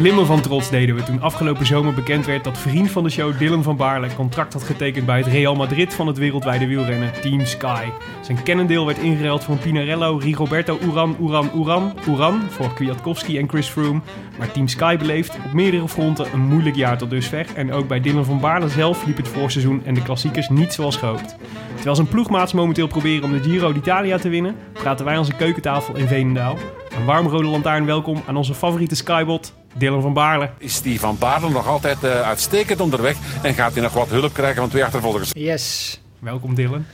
Glimmen van trots deden we toen afgelopen zomer bekend werd dat vriend van de show Dylan van Baarle contract had getekend bij het Real Madrid van het wereldwijde wielrennen Team Sky. Zijn kennendeel werd ingeruild voor Pinarello, Rigoberto Uran, Uran, Uran, Uran voor Kwiatkowski en Chris Froome. Maar Team Sky beleeft op meerdere fronten een moeilijk jaar tot dusver en ook bij Dylan van Baarle zelf liep het voorseizoen en de klassiekers niet zoals gehoopt. Terwijl zijn ploegmaats momenteel proberen om de Giro d'Italia te winnen, praten wij onze keukentafel in Veenendaal. Een warm rode lantaarn welkom aan onze favoriete Skybot, Dylan van Baarle. Is die van Baarle nog altijd uh, uitstekend onderweg en gaat hij nog wat hulp krijgen van twee achtervolgers? Yes. Welkom Dylan.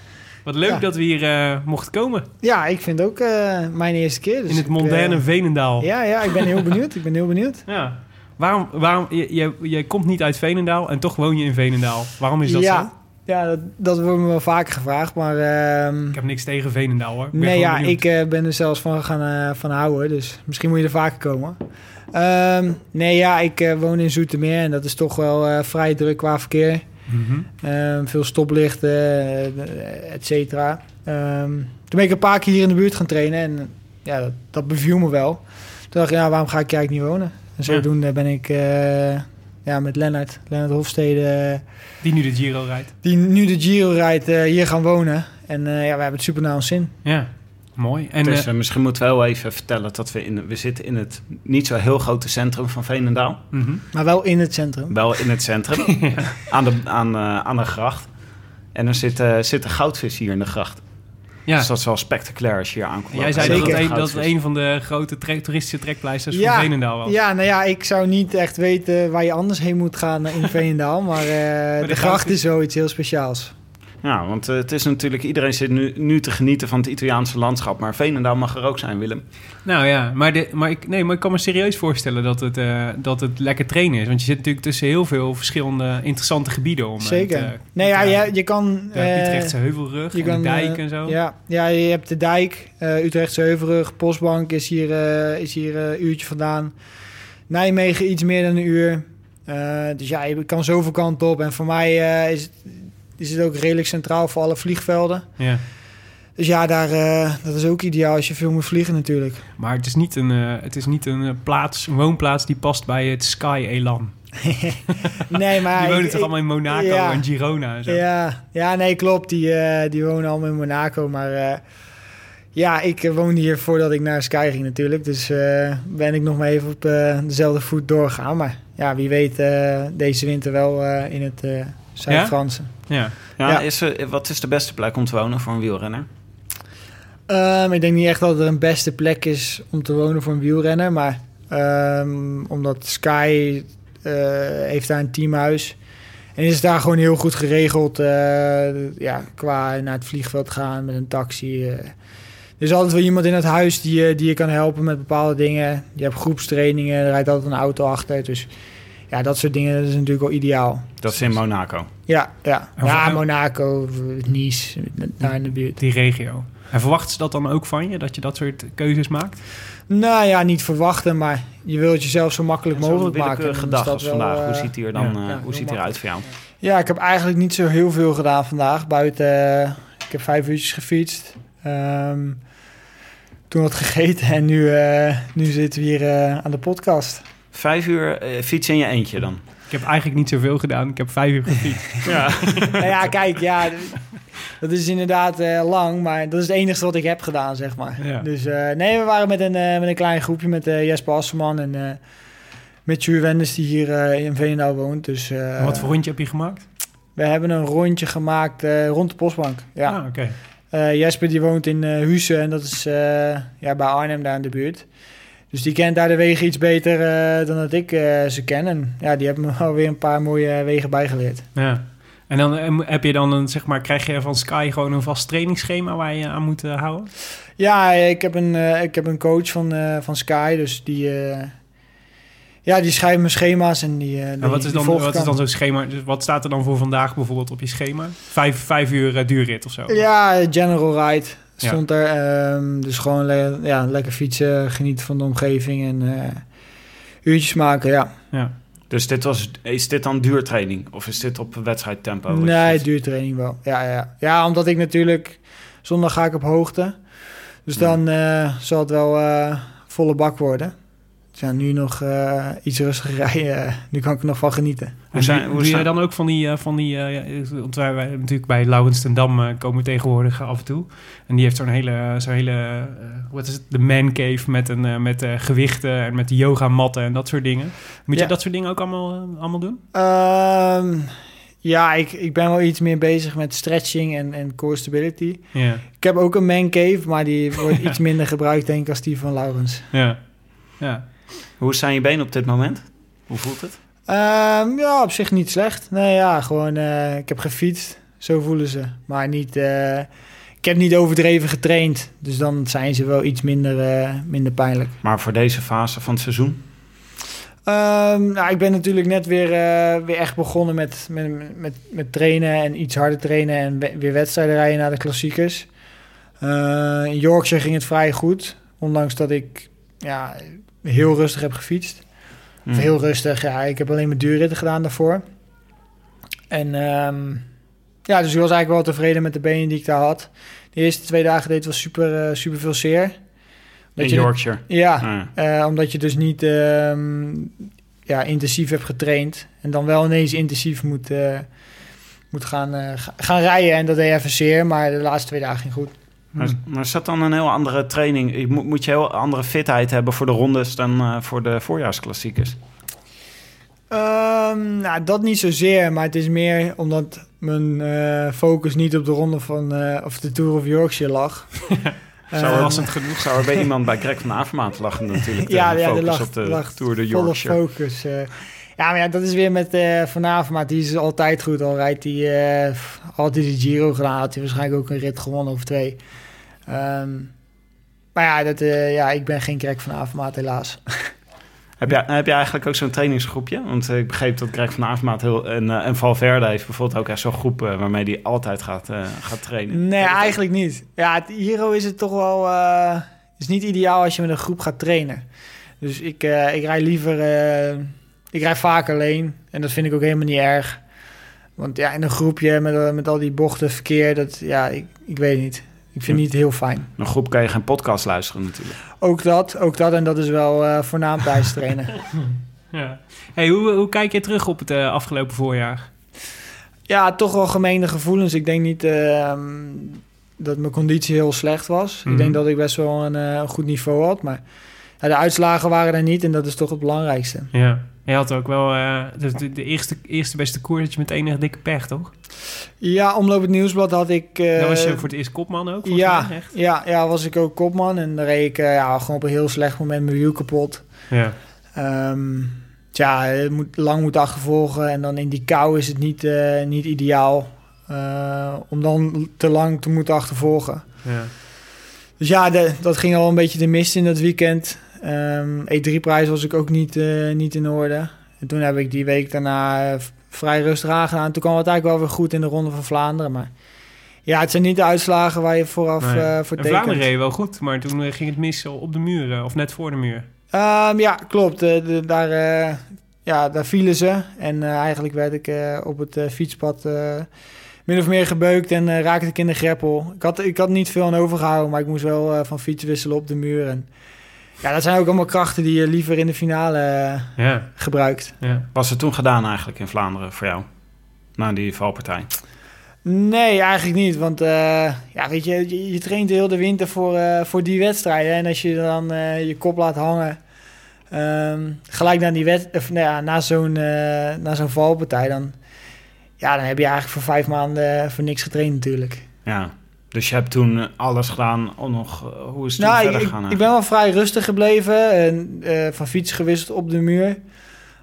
Wat leuk Ja. dat we hier uh, mochten komen. Ja, ik vind ook uh, mijn eerste keer. Dus in het mondaine uh, Veenendaal. Ja, ja, ik ben heel benieuwd. Ik ben heel benieuwd. Ja. Waarom, waarom je, je, je komt niet uit Veenendaal en toch woon je in Veenendaal. Waarom is dat ja. zo? Ja, dat, dat wordt me wel vaker gevraagd, maar... Uh, ik heb niks tegen Veenendaal hoor. Ik nee, ja, benieuwd. ik uh, ben er zelfs van gaan uh, van houden, dus misschien moet je er vaker komen. Um, nee, ja, ik uh, woon in Zoetermeer en dat is toch wel vrij druk qua verkeer. Mm -hmm. um, veel stoplichten, et cetera. Um, toen ben ik een paar keer hier in de buurt gaan trainen en ja, dat, dat beviel me wel. Toen dacht ik, ja, waarom ga ik hier eigenlijk niet wonen? En zodoende ja. ben ik ja, met Lennart, Lennart Hofstede... Die nu de Giro rijdt. Die nu de Giro rijdt, hier gaan wonen. En ja, we hebben het super naar ons zin. Ja. Mooi. En, dus uh, misschien moeten we wel even vertellen dat we in we zitten in het niet zo heel grote centrum van Veenendaal. Mm -hmm. Maar wel in het centrum. Wel in het centrum, ja. aan, de, aan, uh, aan de gracht. En er zitten, zitten goudvissen hier in de gracht. Ja. Dus dat is wel spectaculair als je hier aankomt. Jij zei dat het, een, dat een van de grote trek, toeristische trekpleisters ja, van Veenendaal was. Ja, nou ja, ik zou niet echt weten waar je anders heen moet gaan in Veenendaal. maar, uh, maar de, de gracht is zoiets heel speciaals. Ja, want uh, het is natuurlijk... Iedereen zit nu, nu te genieten van het Italiaanse landschap. Maar Veenendaal mag er ook zijn, Willem. Nou ja, maar, de, maar, ik, nee, maar ik kan me serieus voorstellen dat het, uh, dat het lekker trainen is. Want je zit natuurlijk tussen heel veel verschillende interessante gebieden. Om, Zeker. Het, uh, nee, ja, je, je kan... De Utrechtse Heuvelrug je en kan, de dijk en zo. Ja, ja, je hebt de dijk, uh, Utrechtse Heuvelrug, Postbank is hier, uh, is hier een uurtje vandaan. Nijmegen iets meer dan een uur. dus ja, je kan zoveel kanten op. En voor mij is het die zit ook redelijk centraal voor alle vliegvelden. Ja. Dus ja, daar, uh, dat is ook ideaal als je veel moet vliegen natuurlijk. Maar het is niet een, uh, het is niet een uh, plaats, een woonplaats die past bij het Sky Elan. nee, maar... die wonen ik, toch allemaal in Monaco ja, en Girona en zo? Ja, ja nee, klopt. Die, die wonen allemaal in Monaco. Maar ja, ik woonde hier voordat ik naar Sky ging natuurlijk. Dus ben ik nog maar even op dezelfde voet doorgaan. Maar ja, wie weet deze winter wel in het Zuid-Franse. Ja? Ja, ja. Is er, wat is de beste plek om te wonen voor een wielrenner? Um, ik denk niet echt dat er een beste plek is om te wonen voor een wielrenner. Maar um, omdat Sky uh, heeft daar een teamhuis. En is het daar gewoon heel goed geregeld. Uh, ja, qua naar het vliegveld gaan met een taxi. Uh. Er is altijd wel iemand in het huis die, die je kan helpen met bepaalde dingen. Je hebt groepstrainingen, er rijdt altijd een auto achter. Dus ja, dat soort dingen dat is natuurlijk wel ideaal. Dat is in Monaco? Ja, ja. ja Monaco, Nice, daar in de buurt. Die regio. En verwachten ze dat dan ook van je, dat je dat soort keuzes maakt? Nou ja, niet verwachten, maar je wilt jezelf zo makkelijk mogelijk maken. gedag als vandaag. Wel, hoe ziet hij er dan ja, uh, hoe ziet hij eruit voor jou? Ja, ik heb eigenlijk niet zo heel veel gedaan vandaag. Buiten, uh, ik heb vijf uurtjes gefietst. Um, toen wat gegeten en nu, uh, nu zitten we hier aan de podcast. Vijf uur uh, fietsen in je eentje dan? Ik heb eigenlijk niet zoveel gedaan. Ik heb vijf uur gefietst. ja. nou ja, kijk, ja, dat is inderdaad uh, lang, maar dat is het enige wat ik heb gedaan, zeg maar. Ja. Dus uh, nee, we waren met een, uh, met een klein groepje met Jesper Asselman en met Juur Wenders, die hier in Veenendaal woont. Dus, wat voor rondje heb je gemaakt? We hebben een rondje gemaakt rond de postbank. Ja. Ah, oké. Okay. Jesper die woont in Husse en dat is ja, bij Arnhem daar in de buurt. Dus die kent daar de wegen iets beter uh, dan dat ik uh, ze ken. En ja, die hebben me alweer een paar mooie wegen bijgeleerd. Ja. En dan eh, heb je dan een, zeg maar, krijg je van Sky gewoon een vast trainingsschema waar je aan moet eh, houden? Ja, ik heb een, eh, ik heb een coach van, eh, van Sky, dus die, eh, ja, die schrijft mijn schema's en die. eh, En wat is dan, wat is dan zo'n schema? Dus wat staat er dan voor vandaag bijvoorbeeld op je schema? Vijf, vijf uur eh, duurrit of zo? Ja, General Ride Ja. stond er. ehm, dus gewoon le- ja, lekker fietsen, genieten van de omgeving en eh, uurtjes maken, ja. Ja. Dus dit was, is dit dan duurtraining? Of is dit op wedstrijdtempo? nee, duurtraining wel. Ja, ja. ja, omdat ik natuurlijk... Zondag ga ik op hoogte. Dus dan eh, zal het wel eh, volle bak worden. Ja, nu nog eh, iets rustiger rijden. nu kan ik er nog van genieten. Hoe zijn- doe, hoe doe jij zijn- dan ook van die... eh, van die eh, ja, want wij, wij natuurlijk bij Laurens ten Dam eh, komen tegenwoordig af en toe. En die heeft zo'n hele... Zo'n hele eh, wat is het? De man cave met, een, eh, met eh, gewichten en met de yogamatten en dat soort dingen. Moet Ja. je dat soort dingen ook allemaal, eh, allemaal doen? Ehm, ja, ik, ik ben wel iets meer bezig met stretching en, en core stability. Ja. Ik heb ook een man cave, maar die wordt iets minder gebruikt denk ik als die van Laurens. Ja. Ja. Hoe zijn je benen op dit moment? Hoe voelt het? Ehm, ja, op zich niet slecht. Nee, ja, gewoon eh, ik heb gefietst. Zo voelen ze. Maar niet... eh, ik heb niet overdreven getraind. Dus dan zijn ze wel iets minder, eh, minder pijnlijk. Maar voor deze fase van het seizoen? Ehm, nou, ik ben natuurlijk net weer, weer echt begonnen met, met, met, met trainen en iets harder trainen en we- weer wedstrijden rijden naar de klassiekers. In Yorkshire ging het vrij goed, ondanks dat ik ja, heel rustig heb gefietst. Of Hmm. heel rustig, ja, ik heb alleen maar duurritten gedaan daarvoor. En ehm, ja, dus ik was eigenlijk wel tevreden met de benen die ik daar had. De eerste twee dagen deed het wel super, eh, super veel zeer. In Dat je- Yorkshire? Ja, Ah. eh, omdat je dus niet ehm, ja, intensief hebt getraind. En dan wel ineens intensief moet, eh, moet gaan, ga- gaan rijden. En dat deed even zeer, maar de laatste twee dagen ging goed. Maar, maar is dat dan een heel andere training? Je Moet, moet je heel andere fitheid hebben voor de rondes dan eh, voor de voorjaarsklassiekers? Ehm, nou, dat niet zozeer, maar het is meer omdat mijn eh, focus niet op de ronde van eh, of de Tour of Yorkshire lag. Zou Ehm, verrassend genoeg zou er bij iemand bij Greg van Avermaat lachen natuurlijk. De ja, ja, focus op de lag Tour de volle Yorkshire. focus. eh. ja, maar ja, dat is weer met eh vanavond, maar die is altijd goed. Al rijdt hij eh, altijd de Giro gedaan, had hij waarschijnlijk ook een rit gewonnen of twee. Ehm, maar ja, dat, eh, ja, ik ben geen Greg van Avermaat helaas. Heb jij, heb jij eigenlijk ook zo'n trainingsgroepje? Want eh, ik begreep dat Greg van Avermaat heel, en, eh, en Valverde heeft bijvoorbeeld ook echt zo'n groep waarmee hij altijd gaat, eh, gaat trainen. Nee, eigenlijk niet. Ja, het is het toch wel... is niet ideaal als je met een groep gaat trainen. Dus ik, ik rij liever... ik rij vaak alleen. En dat vind ik ook helemaal niet erg. Want ja, in een groepje met, met al die bochten, verkeer... Dat, ja, ik, ik weet niet. Ik vind het niet heel fijn. Een groep kan je geen podcast luisteren natuurlijk. Ook dat, ook dat. En dat is wel eh voornaam tijdens trainen. ja. Hey, hoe, hoe kijk je terug op het eh, afgelopen voorjaar? Ja, toch wel gemengde gevoelens. Ik denk niet ehm, dat mijn conditie heel slecht was. Mhm. Ik denk dat ik best wel een eh, goed niveau had. Maar ja, de uitslagen waren er niet en dat is toch het belangrijkste. Ja. Je had ook wel eh, de, de, de eerste, eerste beste koers dat je met enige dikke pech, toch? Ja, Omloop het Nieuwsblad had ik... eh, Dan was je voor het eerst kopman ook, ja, mij, echt? ja, ja, was ik ook kopman. En dan reed ik eh, ja, gewoon op een heel slecht moment mijn wiel kapot. Ja. Ehm tja, het moet, lang moet achtervolgen. En dan in die kou is het niet, niet ideaal om dan te lang te moeten achtervolgen. ja. Dus ja, de- dat ging al een beetje de mist in dat weekend. Ehm E3-prijs was ik ook niet, eh, niet in orde. En toen heb ik die week daarna eh, vrij rustig aangedaan. Toen kwam het eigenlijk wel weer goed in de Ronde van Vlaanderen. Maar ja, het zijn niet de uitslagen waar je vooraf Nee. eh, voor En tekent. Vlaanderen reed wel goed, maar toen ging het mis op de muren, of net voor de muur. Ehm, ja, klopt. De- daar, ja, daar vielen ze. En eigenlijk werd ik op het fietspad min of meer gebeukt en raakte ik in de greppel. Ik had, ik had niet veel aan overgehouden, maar ik moest wel van fiets wisselen op de muur. En, ja, dat zijn ook allemaal krachten die je liever in de finale eh, Ja, gebruikt. ja. Was het toen gedaan eigenlijk in Vlaanderen voor jou? Na die valpartij? Nee, eigenlijk niet. Want eh, ja, weet je, je, je traint heel de winter voor, eh, voor die wedstrijden. En als je dan eh, je kop laat hangen, ehm, gelijk na, die wed of, nou ja, na zo'n eh, na zo'n valpartij, dan, ja, dan heb je eigenlijk voor vijf maanden voor niks getraind natuurlijk. Ja. Dus je hebt toen alles gedaan om nog... eh, hoe is het Nou, verder ik, gegaan? ik ben wel vrij rustig gebleven. En, eh, van fiets gewisseld op de muur.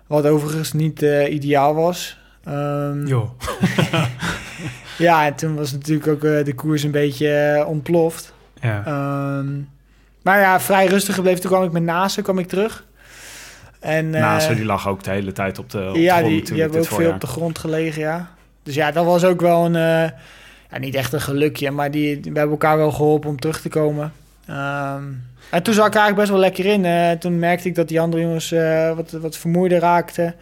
Wat overigens niet eh, ideaal was. Joh. ja, en toen was natuurlijk ook de koers een beetje ontploft. Ja. Ehm, maar ja, vrij rustig gebleven. Toen kwam ik met Nase kwam ik terug. En, eh, Nase, die lag ook de hele tijd op de, op de ja, grond die, die hebben ook veel op de grond gelegen, ja. Dus ja, dat was ook wel een... niet echt een gelukje, maar die, we hebben elkaar wel geholpen om terug te komen. Ehm, en toen zat ik eigenlijk best wel lekker in. Toen merkte ik dat die andere jongens eh, wat, wat vermoeider raakten.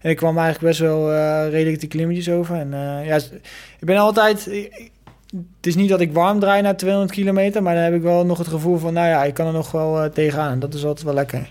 En ik kwam eigenlijk best wel eh, redelijk de klimmetjes over. En eh, ja, ik ben altijd... het is niet dat ik warm draai na 200 kilometer, maar dan heb ik wel nog het gevoel van, nou ja, ik kan er nog wel tegenaan. En dat is altijd wel lekker.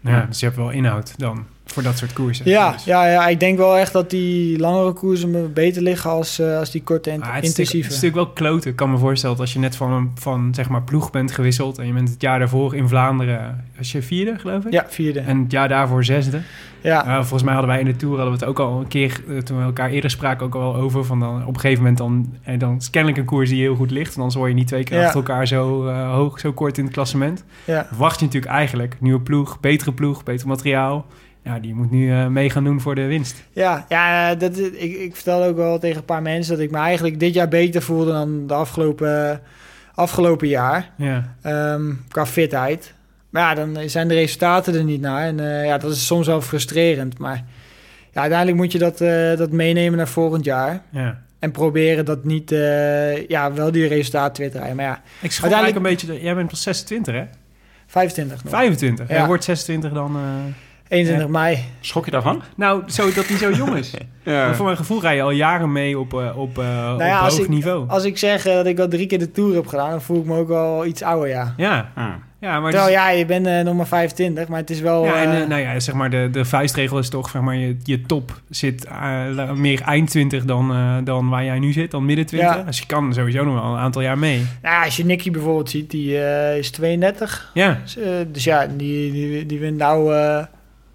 ja, dus je hebt wel inhoud dan voor dat soort koersen. Ja, Dus- ja, ja, ik denk wel echt dat die langere koersen me beter liggen als, eh, als die korte en Maar het, is natuurlijk, intensieve. het is natuurlijk wel kloten. Ik kan me voorstellen dat als je net van, een- van zeg maar ploeg bent gewisseld... en je bent het jaar daarvoor in Vlaanderen... was je vierde, geloof ik? Ja, vierde. En het jaar daarvoor zesde. ja, Uh, volgens mij hadden wij in de Tour hadden we het ook al een keer... eh, toen we elkaar eerder spraken ook al over... van dan op een gegeven moment dan... En dan is kennelijk een koers die heel goed ligt... en dan word je niet twee keer Ja. achter elkaar zo eh, hoog, zo kort in het klassement. ja. Verwacht je natuurlijk eigenlijk nieuwe ploeg, betere ploeg, beter materiaal... Ja, die moet nu eh, mee gaan doen voor de winst. ja, ja dat, ik, ik vertelde ook wel tegen een paar mensen dat ik me eigenlijk dit jaar beter voelde dan de afgelopen, afgelopen jaar. Ja, ehm, qua fitheid. Maar ja, dan zijn de resultaten er niet naar. En eh, ja, dat is soms wel frustrerend. Maar ja, uiteindelijk moet je dat, eh, dat meenemen naar volgend jaar. ja. En proberen dat niet, eh, ja, wel die resultaten weer te rijden. Maar ja, Ik schat Uiteindelijk- eigenlijk een beetje... Jij bent pas 26, hè? 25 nog. 25. Ja. Wordt 26 dan... eh, 21 mei. Schrok je daarvan? Nou, zo dat hij zo jong is. Maar voor mijn gevoel rij je al jaren mee op, eh, op, eh, Nou op ja, hoog ik, niveau. Als ik zeg eh, dat ik al drie keer de Tour heb gedaan, dan voel ik me ook wel iets ouder, ja. Ja, Ah. ja maar... Terwijl dus- ja, je bent eh, nog maar 25, maar het is wel... ja, en, nou ja, zeg maar, de, de vuistregel is toch, zeg maar, je, je top zit eh, meer eind 20 dan, eh, dan waar jij nu zit, dan midden 20. Ja. Dus je kan sowieso nog wel een aantal jaar mee. nou, als je Nicky bijvoorbeeld ziet, die eh, is 32. Ja, Dus, ja, die, die, die wint nou eh,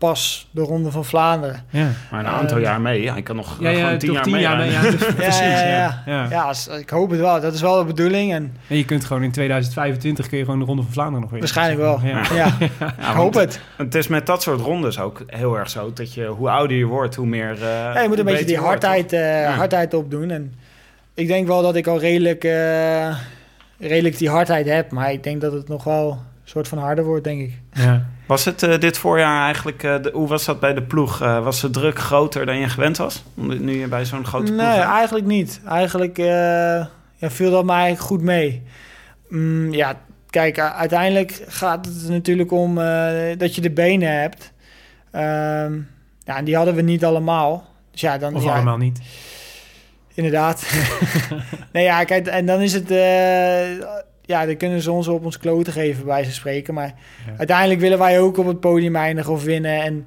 pas de Ronde van Vlaanderen. ja. Maar een aantal Eh, jaar mee. Hij kan nog Ja, ja, gewoon tien jaar tien mee. jaar mee. Ja, dus- precies, ja, ja. ja. ja. Ja, ik hoop het wel. Dat is wel de bedoeling. En En je kunt gewoon in 2025 kun je gewoon de Ronde van Vlaanderen nog weer. waarschijnlijk wel. Ja. Ja, Ja, ik hoop het. Het is met dat soort rondes ook heel erg zo. Dat je, hoe ouder je wordt, hoe meer... eh, Ja, je moet een beetje die hardheid, eh, Ja. hardheid opdoen. En ik denk wel dat ik al redelijk, eh, redelijk die hardheid heb. Maar ik denk dat het nog wel een soort van harder wordt, denk ik. Ja. Was het eh, dit voorjaar eigenlijk... eh, de, hoe was dat bij de ploeg? Eh, was de druk groter dan je gewend was? Om- Nu je bij zo'n grote ploeg Nee, bent? eigenlijk niet. Eigenlijk eh, ja, viel dat mij eigenlijk goed mee. Mm, ja, kijk, uiteindelijk gaat het er natuurlijk om eh, dat je de benen hebt. Ehm, ja, en die hadden we niet allemaal. Dus ja, dan, Of ja, allemaal niet. Inderdaad. nee, ja, kijk, en dan is het... ja, dan kunnen ze ons op ons kloten geven, bij ze spreken. Maar Ja. uiteindelijk willen wij ook op het podium eindigen of winnen. En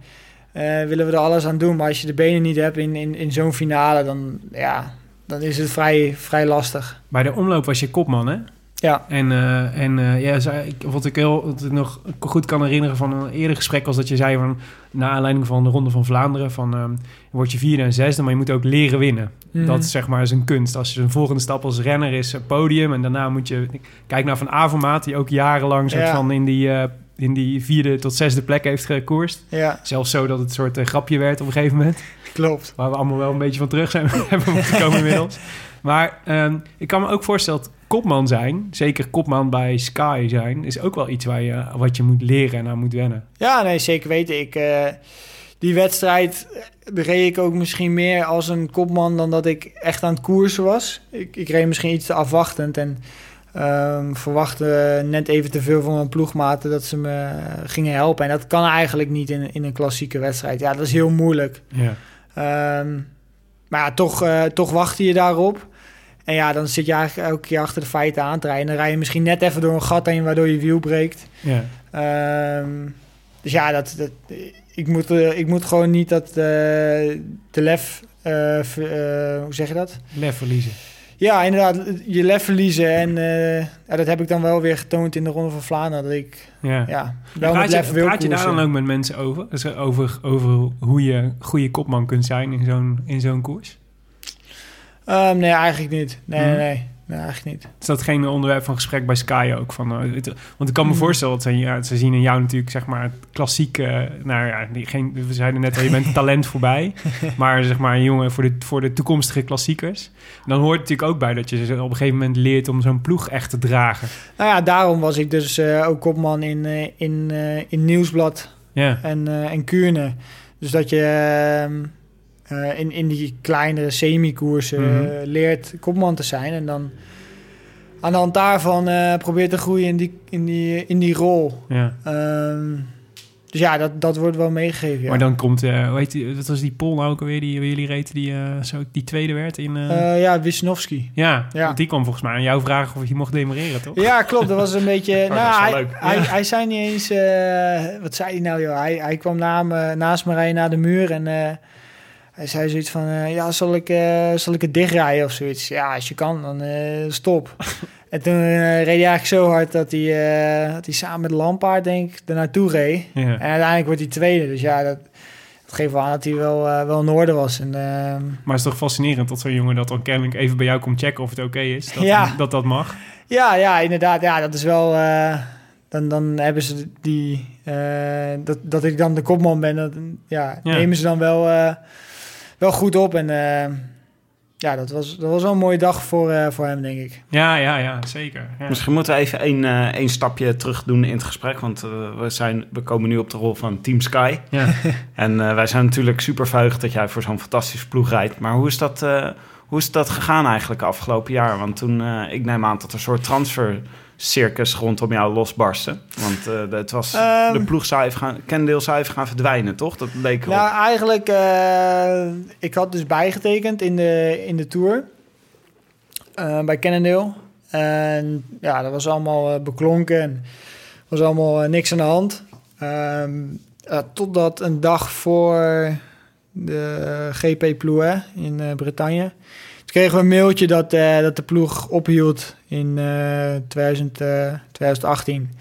eh, willen we er alles aan doen. Maar als je de benen niet hebt in, in, in zo'n finale, dan, ja, dan is het vrij, vrij lastig. Bij de omloop was je kopman, hè? Ja, En, eh, en eh, ja, zei, wat ik heel wat ik nog goed kan herinneren van een eerder gesprek was dat je zei van naar aanleiding van de Ronde van Vlaanderen van ehm, word je vierde en zesde, maar je moet ook leren winnen. Mhm. Dat is zeg maar is een kunst. Als je een volgende stap als renner is het podium en daarna moet je kijk naar Van Avermaat die ook jarenlang soort Ja. van in die eh, in die vierde tot zesde plek heeft gekoerst. ja, Zelfs zo dat het een soort eh, grapje werd op een gegeven moment. klopt. Waar we allemaal wel een beetje van terug zijn hebben gekomen inmiddels. Maar ehm, ik kan me ook voorstellen dat kopman zijn, zeker kopman bij Sky zijn, is ook wel iets waar je, wat je moet leren en aan moet wennen. Ja, nee, zeker weten. Ik, eh, die wedstrijd eh, reed ik ook misschien meer als een kopman dan dat ik echt aan het koersen was. Ik, ik reed misschien iets te afwachtend en ehm, verwachtte net even te veel van mijn ploegmaten dat ze me gingen helpen. En dat kan eigenlijk niet in, in een klassieke wedstrijd. Ja, dat is heel moeilijk. Ja. Ehm, maar ja, toch, eh, toch wachtte je daarop. En ja, dan zit je eigenlijk elke keer achter de feiten aan te rijden. En dan rij je misschien net even door een gat heen waardoor je wiel breekt. Ja. Ehm, dus ja, dat, dat, ik, moet, eh, ik moet gewoon niet dat eh, de lef... eh, ver- eh, hoe zeg je dat? Lef verliezen. Ja, inderdaad, je lef verliezen. En eh, ja, dat heb ik dan wel weer getoond in de Ronde van Vlaanderen. Dat ik Ja. ja, wel praat met je, lef wil praat je daar dan ook met mensen over? Dus over, over hoe je goede kopman kunt zijn in zo'n, in zo'n koers? Ehm, nee, eigenlijk niet. Nee, Mhm. nee, nee. Nee, eigenlijk niet. Is dat geen onderwerp van gesprek bij Sky ook? Van, eh, het- want ik kan me Hmm. voorstellen dat ze, ja, ze zien in jou natuurlijk zeg maar het klassieke... nou ja, die, geen, we zeiden net al, je bent talent voorbij. Maar zeg maar een jongen voor de, voor de toekomstige klassiekers. En dan hoort het natuurlijk ook bij dat je ze op een gegeven moment leert om zo'n ploeg echt te dragen. Nou ja, daarom was ik dus eh, ook kopman in, eh, in, in Nieuwsblad Ja, en, en Kuurne. Dus dat je eh, in, in die kleinere semi-koersen Mhm. eh, leert kopman te zijn. En dan aan de hand daarvan eh, probeert te groeien in die, in die, in die rol. ja. Ehm, dus ja, dat, dat wordt wel meegegeven. Ja. Maar dan komt, eh hoe heet die, wat was die Pol nou ook alweer, die waar jullie reten, die, eh, zo, die tweede werd in... eh, Eh, ja, Wisnowski. ja, ja. want die kwam volgens mij aan jou vragen of je mocht demereren, toch? Ja, klopt. Dat was een beetje. Oh, dat nou, hij, leuk. hij, Ja. hij zei niet eens. wat zei hij nou, joh? Hij, hij kwam na me, naast me rijden naar de muur en hij zei zoiets van: eh, Ja, zal ik, eh, zal ik het dichtrijden of zoiets? Ja, als je kan, dan eh, stop. en toen reed hij eigenlijk zo hard dat hij, dat hij samen met Lampaard, denk ik, er naartoe reed. Ja. En uiteindelijk wordt hij tweede. Dus ja, dat, dat geeft wel aan dat hij wel, wel in orde was. En, ehm, Maar het is toch fascinerend dat zo'n jongen dat dan kennelijk even bij jou komt checken of het oké is. Dat, Ja. dat dat mag. Ja, ja, inderdaad. Ja, dat is wel. dan, dan hebben ze die. dat, dat ik dan de kopman ben, dat, ja, Ja. nemen ze dan wel, wel goed op. En eh, ja, dat was, dat was wel een mooie dag voor, eh, voor hem, denk ik. Ja, ja, ja, zeker. Ja. Misschien moeten we even één, eh, één stapje terug doen in het gesprek. Want eh, we, zijn, we komen nu op de rol van Team Sky. Ja. En eh, wij zijn natuurlijk super verheugd dat jij voor zo'n fantastische ploeg rijdt. Maar hoe is dat, eh, hoe is dat gegaan eigenlijk afgelopen jaar? Want toen, eh, ik neem aan dat er een soort transfercircus rondom jou losbarstte. Want eh, de- het was, Ehm. de ploeg zou even gaan, Kendall zou even gaan verdwijnen, toch? Dat leek erop. Nou, eigenlijk, eh, ik had dus bijgetekend in de, in de Tour eh, bij Cannondale. En ja, dat was allemaal beklonken en was allemaal niks aan de hand. Ehm, eh, totdat een dag voor de GP Ploe in Bretagne. Toen kregen we een mailtje dat, dat de ploeg ophield in eh, 2000, eh, 2018.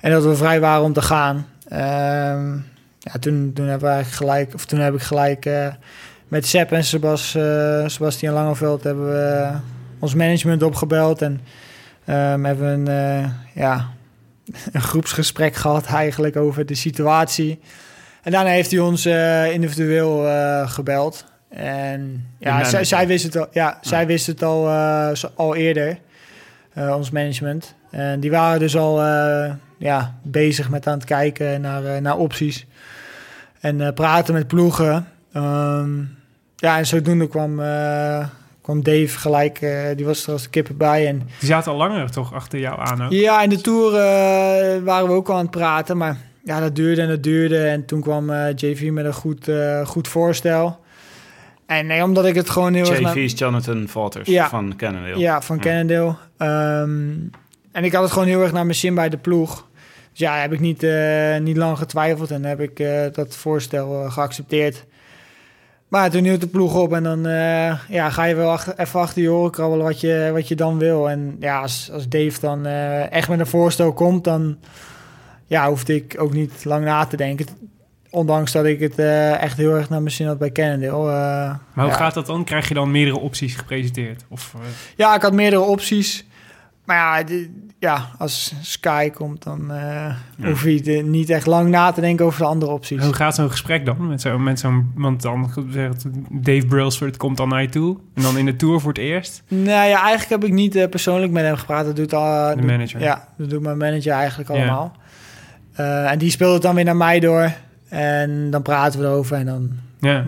En dat we vrij waren om te gaan. Ehm, ja, toen, toen, hebben we gelijk, of toen heb ik gelijk eh, met Sepp en Sebas, eh, Sebastian Langeveld hebben we ons management opgebeld. En ehm, hebben we een, eh, ja, een groepsgesprek gehad eigenlijk over de situatie. En daarna heeft hij ons eh, individueel eh, gebeld. En ja, zij, zij wist het al, ja, zij wist het al, eh, al eerder, eh, ons management. En die waren dus al eh, ja, bezig met aan het kijken naar, eh, naar opties. En eh, praten met ploegen. Ehm, ja, en zodoende kwam, eh, kwam Dave gelijk, eh, die was er als de kippen bij. En Die zaten al langer toch achter jou aan ook? ja, in de Tour eh, waren we ook al aan het praten, maar ja, dat duurde en dat duurde. En toen kwam eh, JV met een goed, eh, goed voorstel. En nee, omdat ik het gewoon heel erg... JV is Jonathan Valters Ja. van Cannondale. Ja, van Ja. Cannondale. Ehm, en ik had het gewoon heel erg naar mijn zin bij de ploeg. Dus ja, heb ik niet, eh, niet lang getwijfeld en heb ik eh, dat voorstel eh, geaccepteerd. Maar toen hield de ploeg op en dan ja, ga je wel even achter je oren krabbelen wat je, wat je dan wil. En ja, als, als Dave dan echt met een voorstel komt, dan ja, hoefde ik ook niet lang na te denken. Ondanks dat ik het echt heel erg naar mijn zin had bij Cannondale. Maar hoe ja. gaat dat dan? Krijg je dan meerdere opties gepresenteerd? Of, Ja, ik had meerdere opties. Maar ja, de- ja als Sky komt, dan eh hoef je de- niet echt lang na te denken over de andere opties. hoe gaat zo'n gesprek dan? Met zo'n, met zo'n, want dan zegt Dave Brailsford komt dan naar je toe. En dan in de Tour voor het eerst. Nou ja, eigenlijk heb ik niet eh, persoonlijk met hem gepraat. Dat doet al. De manager. Ja, dat doet mijn manager eigenlijk Ja. allemaal. Eh, en die speelt het dan weer naar mij door. En dan praten we erover en dan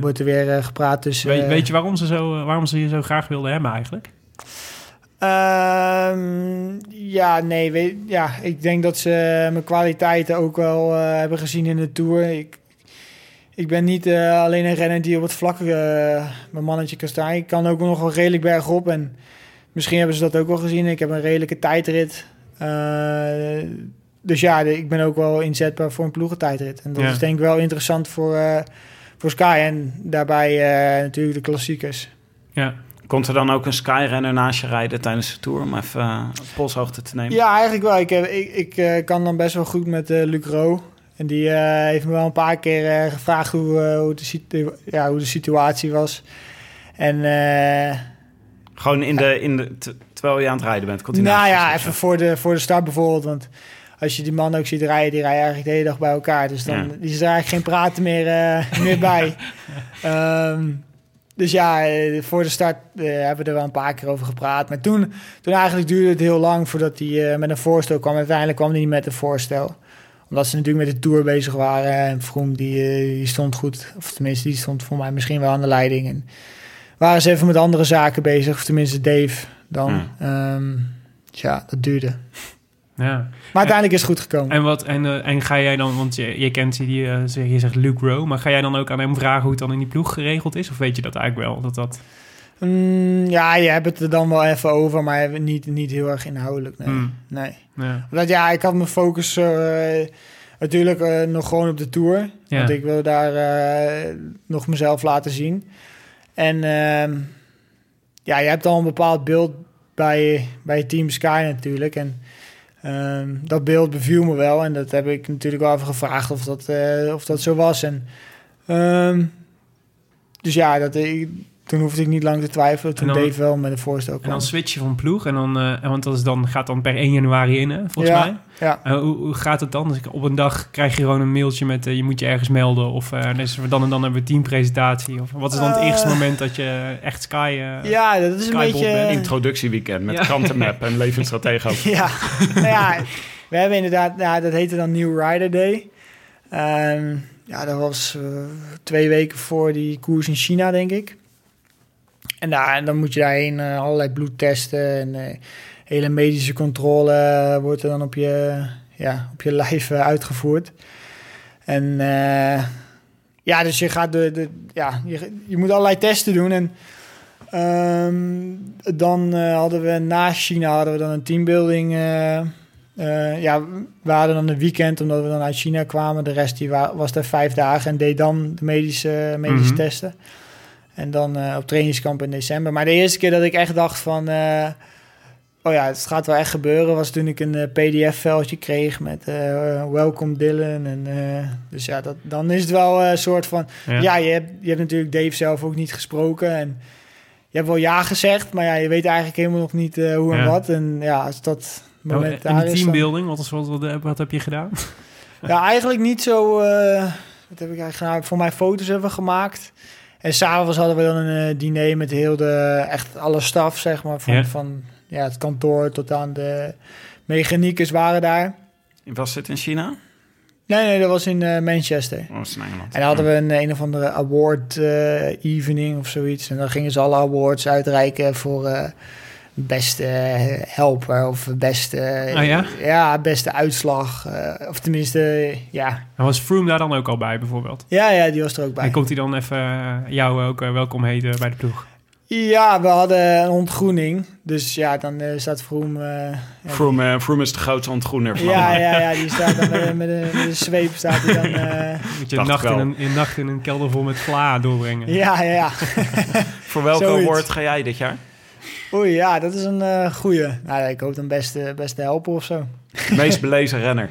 wordt er weer gepraat tussen... Weet, weet je waarom ze, zo, waarom ze je zo graag wilden hebben eigenlijk? Ehm, ja, nee, weet, ja, ik denk dat ze mijn kwaliteiten ook wel eh, hebben gezien in de Tour. Ik, ik ben niet eh, alleen een renner die op het vlak eh, mijn mannetje kan staan. Ik kan ook nog wel redelijk bergop en misschien hebben ze dat ook wel gezien. Ik heb een redelijke tijdrit. Dus ja, ik ben ook wel inzetbaar voor een ploegentijdrit. En dat Ja. is denk ik wel interessant voor, voor Sky en daarbij natuurlijk de klassiekers. Ja. Komt er dan ook een Sky-renner naast je rijden tijdens de Tour... om even uh, polshoogte te nemen? Ja, eigenlijk wel. Ik, heb, ik, ik eh, kan dan best wel goed met eh Luc Ro. En die eh, heeft me wel een paar keer eh, gevraagd hoe, eh, hoe, de ja, hoe de situatie was. En eh, Gewoon in de, in de, terwijl je aan het rijden bent? Continu Nou ja, even voor de, voor de start bijvoorbeeld. Want als je die man ook ziet rijden, die rijden eigenlijk de hele dag bij elkaar. Dus dan Ja. is er eigenlijk geen praten meer, eh, meer bij. Ehm, dus ja, eh, voor de start eh, hebben we er wel een paar keer over gepraat. Maar toen, toen eigenlijk duurde het heel lang voordat hij eh, met een voorstel kwam. Uiteindelijk kwam hij niet met een voorstel. Omdat ze natuurlijk met de Tour bezig waren. En Vroom die, die stond goed. Of tenminste, die stond voor mij misschien wel aan de leiding. En waren ze even met andere zaken bezig. Of tenminste Dave dan. Ehm, dus ja, dat duurde. Ja. Maar uiteindelijk is het goed gekomen. En, wat, en, eh, en ga jij dan, want je, je kent die, eh, zeg- je zegt Luke Rowe, maar ga jij dan ook aan hem vragen hoe het dan in die ploeg geregeld is? Of weet je dat eigenlijk wel? Dat dat... Mm, ja, je hebt het er dan wel even over, maar niet, niet heel erg inhoudelijk. Nee. Hmm. nee. Ja. Want ja, ik had mijn focus eh, natuurlijk eh, nog gewoon op de Tour. Ja. Want ik wil daar eh, nog mezelf laten zien. En ehm, ja, je hebt al een bepaald beeld bij, bij Team Sky natuurlijk. En ehm, dat beeld beviel me wel. En dat heb ik natuurlijk wel even gevraagd of dat, eh, of dat zo was. En, ehm, dus ja, dat, ik, toen hoefde ik niet lang te twijfelen. Toen dan- Dave wel met een voorstel En dan switch je van ploeg en dan, eh, en want dat is dan, gaat dan per 1 januari in, hè, volgens Ja. mij. Ja. Eh, hoe, hoe gaat het dan? Dus ik- op een dag krijg je gewoon een mailtje met eh, je moet je ergens melden. Of dus dan en dan hebben we teampresentatie. Of wat is dan het eerste moment dat je echt Sky... Ja, dat is een beetje... bent. Introductieweekend met Ja. krantenmap en levensstratege. ook. Ja, nou ja, we hebben inderdaad, ja, dat heette dan New Rider Day. Ehm, ja, dat was twee weken voor die koers in China, denk ik. En, daar, en dan moet je daarheen eh, allerlei bloedtesten en eh, hele medische controle eh, wordt er dan op je, ja, op je lijf uitgevoerd. En ja, dus je gaat de, de ja, je, je moet allerlei testen doen en Ehm, dan hadden we na China hadden we dan een teambuilding. ja, we hadden dan een weekend omdat we dan uit China kwamen. De rest die wa- was daar vijf dagen en deed dan de medische, medische Mhm. testen. En dan eh, op trainingskamp in december. Maar de eerste keer dat ik echt dacht van... eh, oh ja, het gaat wel echt gebeuren... was toen ik een eh, pdf-veldje kreeg met welcome Dylan. En, dus ja, dat, dan is het wel een soort van... Ja. Ja, je, hebt, je hebt natuurlijk Dave zelf ook niet gesproken. En je hebt wel ja gezegd, maar ja, je weet eigenlijk helemaal nog niet hoe en Ja. wat. En ja, als dat moment Oh, en daar die is... dan- teambuilding, wat, is, wat, wat, wat heb je gedaan? Ja, eigenlijk niet zo... wat heb ik eigenlijk gedaan? Voor mij foto's hebben we gemaakt. En s'avonds hadden we dan een eh, diner met heel de... Echt alle staf, zeg maar. Van, Ja. van ja, het kantoor tot aan de mechaniekers waren daar. Was dit in China? Nee, nee, dat was in eh, Manchester. Oh, in Engeland. En dan hadden we een, een of andere award eh, evening of zoiets. En dan gingen ze alle awards uitreiken voor eh, beste helper of beste, Ah, ja? ja, beste uitslag. eh, of tenminste, ja. En was Froome daar dan ook al bij, bijvoorbeeld? ja, ja, die was er ook bij. En komt hij dan even eh, jou ook eh, welkom heten bij de ploeg? Ja, we hadden een ontgroening. Dus ja, dan eh, staat Vroom... eh, eh, Froome is de grootste ontgroener van ja, ja, ja, die staat dan met, een- met, een, met een zweep staat hij dan... eh, Moet je nacht in een, een nacht in een kelder vol met vla doorbrengen? ja, ja, ja. Voor welke award ga jij dit jaar? Oei, ja, dat is een eh goeie. Nou, ik hoop dan beste, beste helper of zo. Meest belezen renner.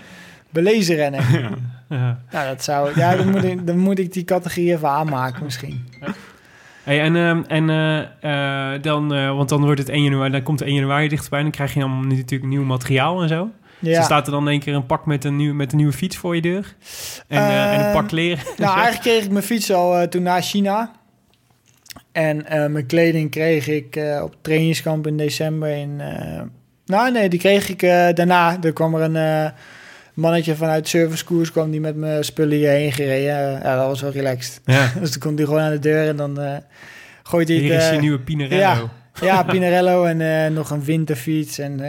Belezen rennen. Ja. Nou, dat zou... Ja, dan moet, ik, dan moet ik die categorie even aanmaken misschien. Hey, en ehm, en eh, eh, dan, eh, want dan wordt het 1 januari, dan komt het 1 januari dichterbij. Dan krijg je dan natuurlijk nieuw materiaal en zo. Dus Ja. er staat er dan in één keer een pak met een, nieuw, met een nieuwe fiets voor je deur. En, eh, en een pak kleren. Nou, eigenlijk kreeg ik mijn fiets al eh, toen naar China. En eh, mijn kleding kreeg ik eh, op trainingskamp in december. In, eh, nou, nee, die kreeg ik daarna. Er kwam er een mannetje vanuit servicekoers kwam die met mijn spullen hierheen gereden. Ja, dat was wel relaxed. Ja. Dus dan komt hij gewoon aan de deur en dan gooit hij Hier is je nieuwe Pinarello. ja. Ja, Pinarello en nog een winterfiets en,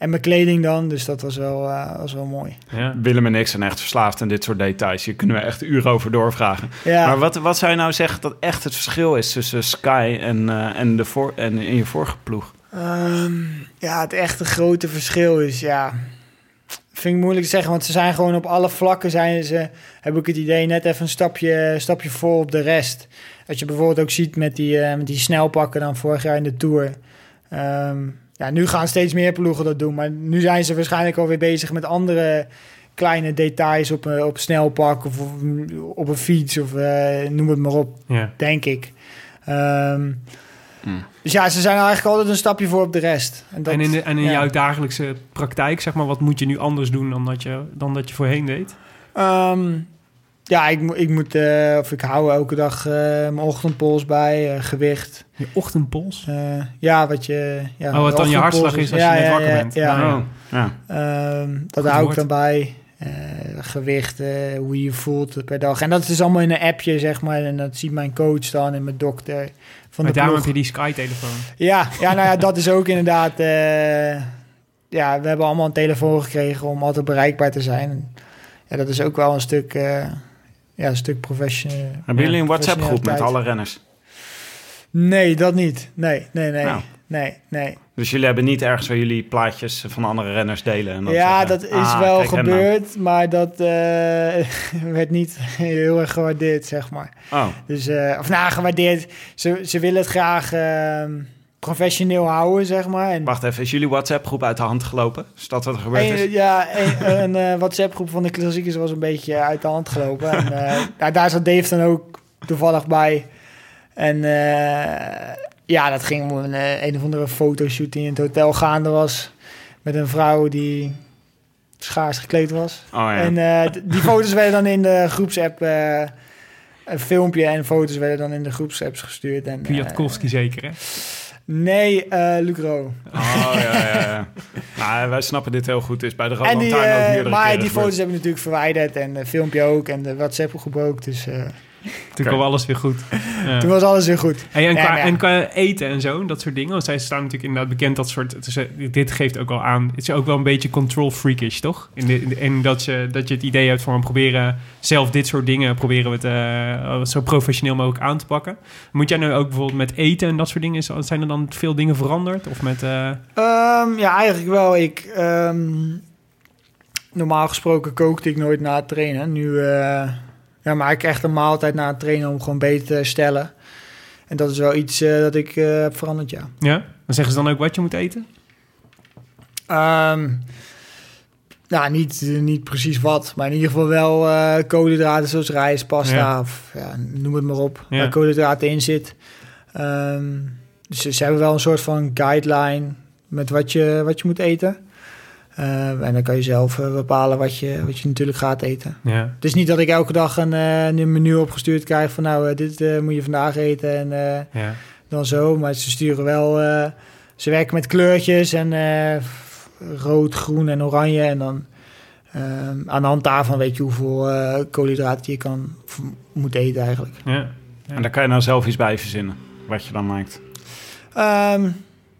en mijn kleding dan. Dus dat was wel, eh, was wel mooi. Ja. Willem en ik zijn echt verslaafd aan dit soort details. Hier kunnen we echt uren over doorvragen. Ja, Maar wat, wat zou je nou zeggen dat echt het verschil is tussen Sky en, eh, en, de voor, en in je vorige ploeg? Ehm, ja, het echte grote verschil is, ja... Vind ik moeilijk te zeggen, want ze zijn gewoon op alle vlakken zijn ze, heb ik het idee, net even een stapje, stapje voor op de rest. Als je bijvoorbeeld ook ziet met die, eh, met die snelpakken dan vorig jaar in de Tour. Ehm, ja, nu gaan steeds meer ploegen dat doen, maar nu zijn ze waarschijnlijk alweer bezig met andere kleine details op, een- op snelpak of op, op een fiets of eh, noem het maar op Ja. denk ik. Ehm, Dus ja, ze zijn eigenlijk altijd een stapje voor op de rest. dat- en in, de- en in ja. jouw dagelijkse praktijk, zeg maar, wat moet je nu anders doen dan dat je, dan dat je voorheen deed? Ehm, ja, ik, moet- ik moet, eh, of ik hou elke dag eh, mijn ochtendpols bij, eh, gewicht. Je ochtendpols? Eh, ja, wat je... Ja, Oh, wat dan je hartslag is als je net wakker bent. Ja, Oh, ja. Ehm, dat Goed hou ik dan bij. Eh, gewicht, eh, hoe je je voelt per dag. En dat is allemaal in een appje, zeg maar. En dat ziet mijn coach dan en mijn dokter van Maar de daarom ploeg. heb je die Sky-telefoon. Ja, ja, nou ja, dat is ook inderdaad... eh, ja, we hebben allemaal een telefoon gekregen om altijd bereikbaar te zijn. En, ja, dat is ook wel een stuk, eh ja, een stuk professioneel. Hebben jullie een WhatsApp-groep met alle renners? Nee, dat niet. Nee, nee, nee. Nou. Nee, nee. Dus jullie hebben niet ergens waar jullie plaatjes van andere renners delen? En ja, zeggen, dat is ah, wel gebeurd, maar dat eh, werd niet heel erg gewaardeerd, zeg maar. Oh, Dus, eh, of nou, gewaardeerd. Ze, ze willen het graag ehm, professioneel houden, zeg maar. En wacht even. Is jullie WhatsApp-groep uit de hand gelopen? Is dat wat er gebeurd Een- is? ja, een, een eh, WhatsApp-groep van de klassiekers was een beetje uit de hand gelopen. En, eh, ja, daar zat Dave dan ook toevallig bij. En eh, ja, dat ging om een, eh, een of andere fotoshoot die in het hotel gaande was. Met een vrouw die schaars gekleed was. Oh ja. En eh, die foto's werden dan in de groepsapp... eh, een filmpje en foto's werden dan in de groepsapps gestuurd. En, eh, Kwiatkowski zeker, hè? Nee, eh Lucro. Oh ja, ja, ja. nou, wij snappen dit heel goed. Is bij de Rode Lantaarn ook eh, meerdere maar die foto's hebben we natuurlijk verwijderd en het filmpje ook en de WhatsApp groep ook. Dus eh, Toen kwam alles weer goed. Ja. toen was alles weer goed. En, qua, ja. en qua eten en zo, dat soort dingen. Want zij staan natuurlijk inderdaad bekend dat soort... eh, dit geeft ook al aan... Het is ook wel een beetje control freakish, toch? In de, dat je, dat je het idee hebt van... we proberen zelf dit soort dingen... proberen we het eh, zo professioneel mogelijk aan te pakken. Moet jij nu ook bijvoorbeeld met eten en dat soort dingen... zijn er dan veel dingen veranderd? Of met... eh, Ehm, ja, eigenlijk wel. Ik, ehm, normaal gesproken kookte ik nooit na het trainen. Nu ja, maak ik echt een maaltijd na het trainen om gewoon beter te herstellen. En dat is wel iets eh, dat ik eh, heb veranderd, ja. ja? Dan zeggen ze dan ook wat je moet eten? Ehm, nou, niet, niet precies wat, maar in ieder geval wel eh koolhydraten zoals rijst, pasta Ja. of ja, noem het maar op, Ja. waar koolhydraten in zit. Ehm, dus ze hebben wel een soort van guideline met wat je, wat je moet eten. Eh, en dan kan je zelf eh, bepalen wat je, wat je natuurlijk gaat eten. Ja. Het is niet dat ik elke dag een, eh, een menu opgestuurd krijg van nou, dit eh, moet je vandaag eten en eh, ja. dan zo. Maar ze sturen wel. eh, ze werken met kleurtjes en eh, rood, groen en oranje. En dan aan de hand daarvan weet je hoeveel koolhydraten je kan moet eten eigenlijk. ja. En daar kan je nou zelf iets bij verzinnen. Wat je dan maakt. Ehm,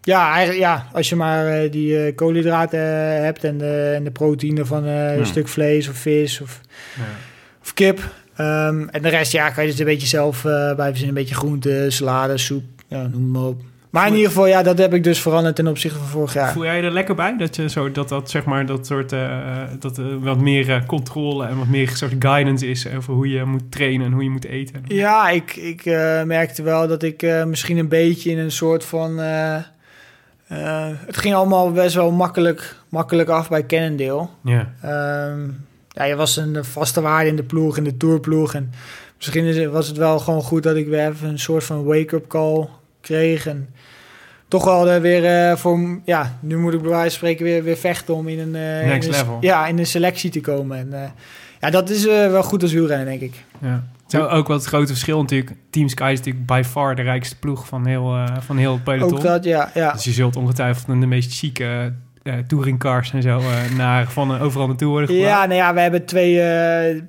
ja, eigenlijk, ja, als je maar eh, die eh, koolhydraten eh, hebt en de, en de proteïne van Ja. een stuk vlees of vis of, Ja. of kip. Ehm, en de rest ja, kan je dus een beetje zelf bij verzinnen. Een beetje groente, salade, soep, ja, noem maar op. Maar in ieder geval, ja, dat heb ik dus veranderd ten opzichte van vorig jaar. Voel jij je er lekker bij? Dat je zo dat dat zeg maar dat soort dat wat meer controle en wat meer soort guidance is over hoe je moet trainen en hoe je moet eten. Ja, ik, ik merkte wel dat ik misschien een beetje in een soort van... eh, het ging allemaal best wel makkelijk, makkelijk af bij Cannondale. Ja. Ehm, ja, je was een vaste waarde in de ploeg, in de tourploeg. En misschien is was het wel gewoon goed dat ik weer even een soort van wake-up call kreeg. En toch wel er weer eh, voor... Ja, nu moet ik bij wijze van spreken weer, weer vechten om in een... eh, Next in een- level. Ja, in een selectie te komen. En ja, dat is wel goed als wielrennen, denk ik. ja. Zo ook wel het grote verschil natuurlijk. Team Sky is natuurlijk by far de rijkste ploeg van heel, eh, van heel het peloton. Ook dat, ja. ja. Dus je zult ongetwijfeld de meest chique eh touringcars en zo naar, van overal naartoe worden gebracht. Ja, nou ja, we hebben twee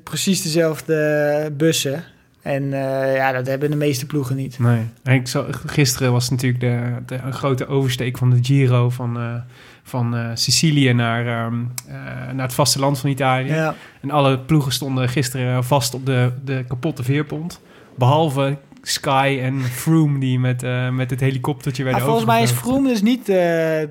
precies dezelfde bussen. En ja, dat hebben de meeste ploegen niet. Nee. En ik zag, gisteren was natuurlijk de, de, een grote oversteek van de Giro van, van eh, Sicilië naar, ehm, eh, naar het vasteland van Italië. Ja. En alle ploegen stonden gisteren vast op de, de kapotte veerpont. Behalve Sky en Froome die met, eh, met het helikoptertje werden volgens mij is. Froome dus niet,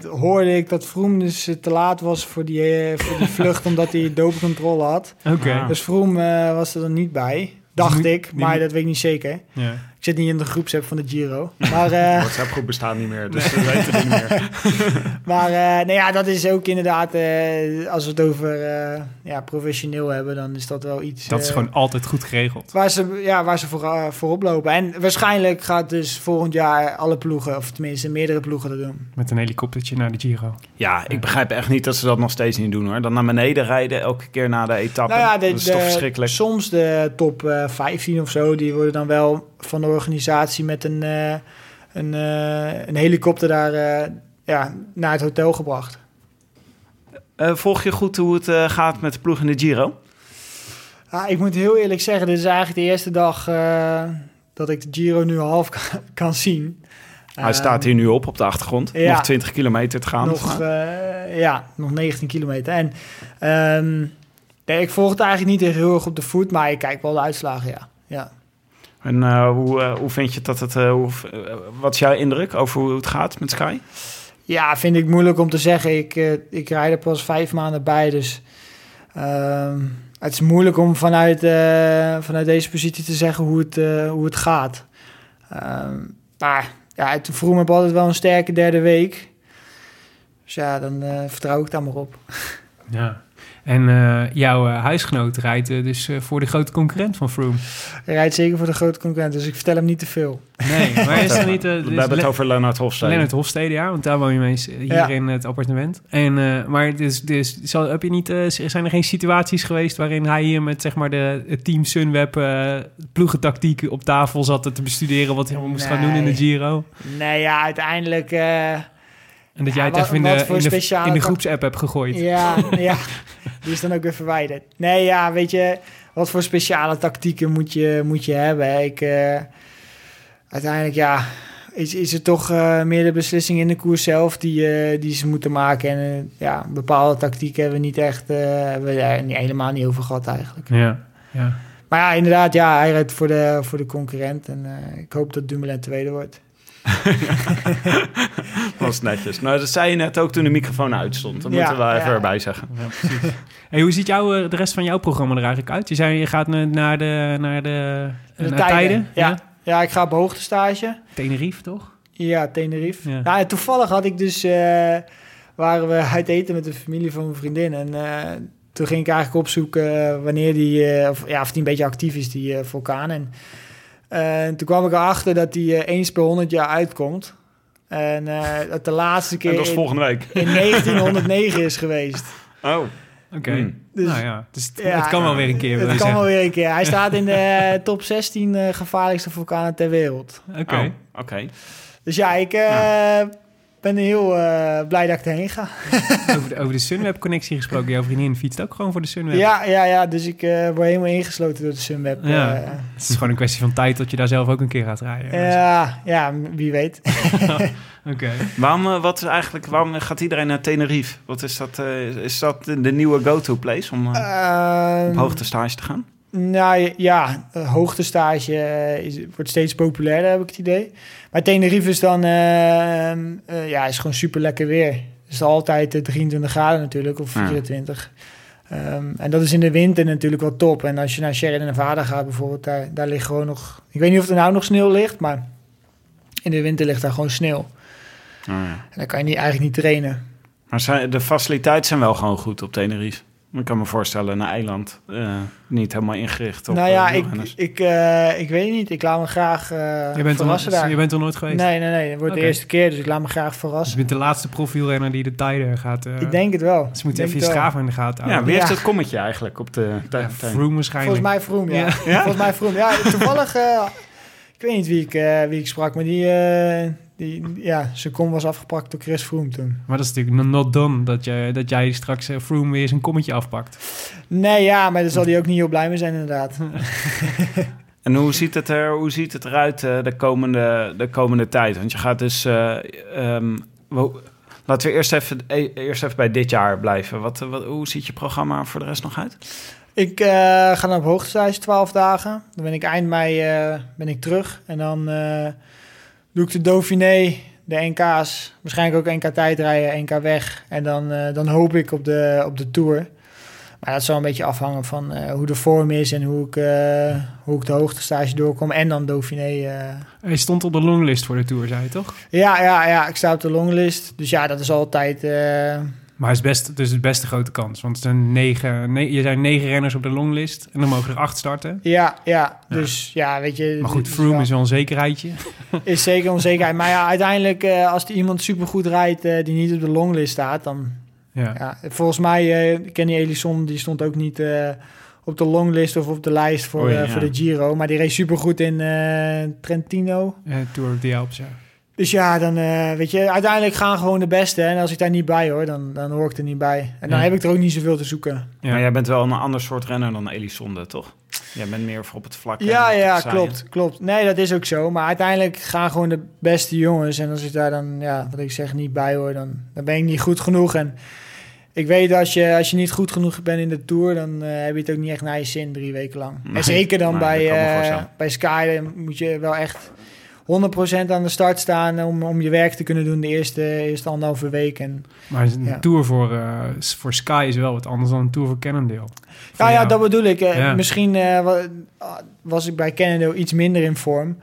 hoorde ik dat Froome dus te laat was voor die, voor die vlucht omdat hij doopcontrole had. Oké. Ah. Dus Froome was er dan niet bij, dacht moet- ik, maar dat weet ik niet zeker. Ja. Ik zit niet in de groepsapp van de Giro. Maar, eh, WhatsApp-groep bestaat niet meer, dus we weten het niet meer. maar eh, nee, ja, dat is ook inderdaad, eh, als we het over eh, ja, professioneel hebben, dan is dat wel iets... Dat is gewoon altijd goed geregeld. Waar ze, ja, waar ze voor, voorop lopen. En waarschijnlijk gaat dus volgend jaar alle ploegen, of tenminste meerdere ploegen dat doen. Met een helikoptertje naar de Giro. Ja, ik begrijp echt niet dat ze dat nog steeds niet doen hoor. Dan naar beneden rijden elke keer na de etappe. Nou ja, de, dat is toch de- verschrikkelijk. soms de top eh 15 of zo, die worden dan wel van de organisatie met een, eh, een, eh, een helikopter daar eh, ja, naar het hotel gebracht. Eh, volg je goed hoe het eh, gaat met de ploeg in de Giro? Ah, ik moet heel eerlijk zeggen, dit is eigenlijk de eerste dag eh, dat ik de Giro nu half kan, kan zien. Hij Ehm, staat hier nu op op de achtergrond. ja. Nog 20 kilometer te gaan. nog, eh, ja, nog 19 kilometer. En ehm, nee, ik volg het eigenlijk niet heel erg op de voet, maar ik kijk wel de uitslagen, ja. ja. En eh, hoe, eh, hoe vind je dat het... eh, hoe, wat is jouw indruk over hoe het gaat met Sky? Ja, vind ik moeilijk om te zeggen. Ik, eh, ik rijd er pas vijf maanden bij, dus ehm, het is moeilijk om vanuit, eh, vanuit deze positie te zeggen hoe het, eh, hoe het gaat. Ehm, maar ja, het Vroom heb altijd wel een sterke derde week. Dus ja, dan eh, vertrouw ik daar maar op. Ja. En eh, jouw eh, huisgenoot rijdt eh, dus eh, voor de grote concurrent van Froome. Hij rijdt zeker voor de grote concurrent, dus ik vertel hem niet te veel. Nee, maar is er niet... We dus hebben het Le- over Leonard Hofstede. Lennart Hofstede, ja, want daar woon je mee hier Ja. in het appartement. En, eh, maar dus, dus zal, heb je niet, zijn er geen situaties geweest waarin hij hier met zeg maar de het team Sunweb eh ploegentactiek op tafel zat te bestuderen wat hij moest gaan doen in de. Giro? Nee, ja, uiteindelijk... En dat jij het wat- even in de, voor in de, speciale in de tak- groepsapp hebt gegooid. Ja, ja, die is dan ook weer verwijderd. Nee, ja, weet je, wat voor speciale tactieken moet je, moet je hebben? Ik, eh, uiteindelijk, ja, is, is het toch eh, meer de beslissing in de koers zelf die, eh, die ze moeten maken. En ja, bepaalde tactieken hebben we niet echt, hebben we daar niet, helemaal niet over gehad eigenlijk. Ja, ja. Maar ja, inderdaad, ja, hij rijdt voor de, voor de concurrent. En ik hoop dat Dumoulin tweede wordt. Dat was netjes. Nou, dat zei je net ook toen de microfoon uitstond. Dat Ja, moeten we wel ja. even erbij zeggen. Ja, precies. Hey, hoe ziet jouw, eh, de rest van jouw programma er eigenlijk uit? Je zei je gaat na- naar de, naar de, De naar tijden. Ja. ja, ik ga op hoogtestage. Tenerife, toch? Ja, Tenerife. Ja. Nou, en toevallig had ik dus, eh, waren we uit eten met de familie van mijn vriendin. En eh, toen ging ik eigenlijk opzoeken eh, wanneer die, eh, of, ja, of die een beetje actief is, die eh, vulkaan. En eh, toen kwam ik erachter dat die eh, eens per 100 jaar uitkomt. En eh, dat de laatste En keer dat is volgende week. in 1909 is geweest. Oh, Oké. Hmm. Dus- nou ja, dus het, Ja, het kan wel weer een keer. Het kan wel weer een keer. Hij staat in de top 16 eh, gevaarlijkste vulkanen ter wereld. Oké. oh, oké. Dus ja, ik eh, ben heel eh, blij dat ik erheen ga. Over de, over de Sunweb-connectie gesproken. Jouw vriendin fietst ook gewoon voor de Sunweb. Ja, ja, ja, dus ik eh, word helemaal ingesloten door de Sunweb. Ja. eh. Het is gewoon een kwestie van tijd dat je daar zelf ook een keer gaat rijden. ja, ja, wie weet. Oké. Waarom, wat is eigenlijk, waarom gaat iedereen naar Tenerife? Wat is dat? eh, is dat de nieuwe go-to place om eh, Ehm, op hoogtestage te gaan? Nou ja, eh, hoogtestage eh, is, wordt steeds populairder, heb ik het idee. Maar Tenerife is dan, eh, eh, ja, is gewoon super lekker weer. Het is altijd eh, 23 graden natuurlijk, of Ja. 24. Ehm, en dat is in de winter natuurlijk wel top. En als je naar Sierra Nevada gaat bijvoorbeeld, daar, daar ligt gewoon nog... Ik weet niet of er nou nog sneeuw ligt, maar in de winter ligt daar gewoon sneeuw. Oh, ja. En dan kan je niet, eigenlijk niet trainen. Maar zijn, de faciliteiten zijn wel gewoon goed op Tenerife. Ik kan me voorstellen, een eiland eh, niet helemaal ingericht op nou ja, eh, ik, ik, eh, ik weet niet. Ik laat me graag Je, bent er, verrassen daar. je bent er nooit geweest? Nee, nee, nee. Het wordt de eerste keer, dus ik laat me graag Dus verrassen. je bent de laatste profielrenner die de tijden gaat... ik denk het wel. Dus je moet Ik even je. Strava in de gaten ja, wie heeft Ja. het kommetje eigenlijk op de Ja? Froome waarschijnlijk. Volgens mij Vroom, ja. Ja. Volgens mij Vroom. Ja, toevallig... eh, ik weet niet wie ik, eh, wie ik sprak, maar die... die ja, zijn kom was afgepakt door Chris Froome toen. Maar dat is natuurlijk not done dat, je, dat jij straks eh, Froome weer zijn kommetje afpakt. Nee, ja, maar daar zal hij ook niet heel blij mee zijn inderdaad. En hoe ziet het, er, hoe ziet het eruit eh, de, komende, de komende tijd? Want je gaat dus... eh, ehm, wo- laten we eerst even, e- eerst even bij dit jaar blijven. Wat, wat, hoe ziet je programma voor de rest nog uit? Ik eh, ga dan op hoogtestage 12 dagen. Dan ben ik eind mei eh, ben ik terug. En dan eh, doe ik de Dauphiné, de NK's. Waarschijnlijk ook NK tijdrijden, NK weg. En dan, eh, dan hoop ik op de, op de Tour. Maar dat zal een beetje afhangen van eh, hoe de vorm is en hoe ik, eh, hoe ik de hoogtestage doorkom. En dan Dauphiné. eh. Hij stond op de longlist voor de Tour, zei je toch? Ja, ja, ja, ik sta op de longlist. Dus ja, dat is altijd... Maar het is best, dus het best een grote kans. Want er zijn negen, ne- er zijn negen renners op de longlist. En dan mogen er acht starten. ja, ja, dus ja, weet je... Maar goed, dus Froome is wel een zekerheidje. is zeker onzekerheid. Maar ja, uiteindelijk, eh, als er iemand supergoed rijdt eh, die niet op de longlist staat, dan... Ja. Ja, volgens mij, eh Kenny Elison, die stond ook niet op de longlist of op de lijst voor, ja. voor de Giro. Maar die reed supergoed in Trentino. Tour of the Alps, ja. Dus ja, dan eh, weet je, uiteindelijk gaan gewoon de beste. En als ik daar niet bij hoor, dan, dan hoor ik er niet bij. En dan Ja. heb ik er ook niet zoveel te zoeken. Ja. Maar jij bent wel een ander soort renner dan Elisonde, toch? Jij bent meer voor op het vlak. Ja, ja, klopt, klopt. Nee, dat is ook zo. Maar uiteindelijk gaan gewoon de beste jongens. En als ik daar dan, ja, wat ik zeg, niet bij hoor, dan, dan ben ik niet goed genoeg. En ik weet als je, als je niet goed genoeg bent in de Tour, dan eh, heb je het ook niet echt naar je zin drie weken lang. Nee, en zeker dan nee, bij, dat voorstellen. bij Sky moet je wel echt 100% aan de start staan om, om je werk te kunnen doen de eerste, eerste anderhalve week. En, Maar een Ja. Tour voor, eh, voor Sky is wel wat anders dan een Tour voor Cannondale. Voor ja, ja, dat bedoel ik. Eh, Ja. Misschien eh, wa- was ik bij Cannondale iets minder in vorm.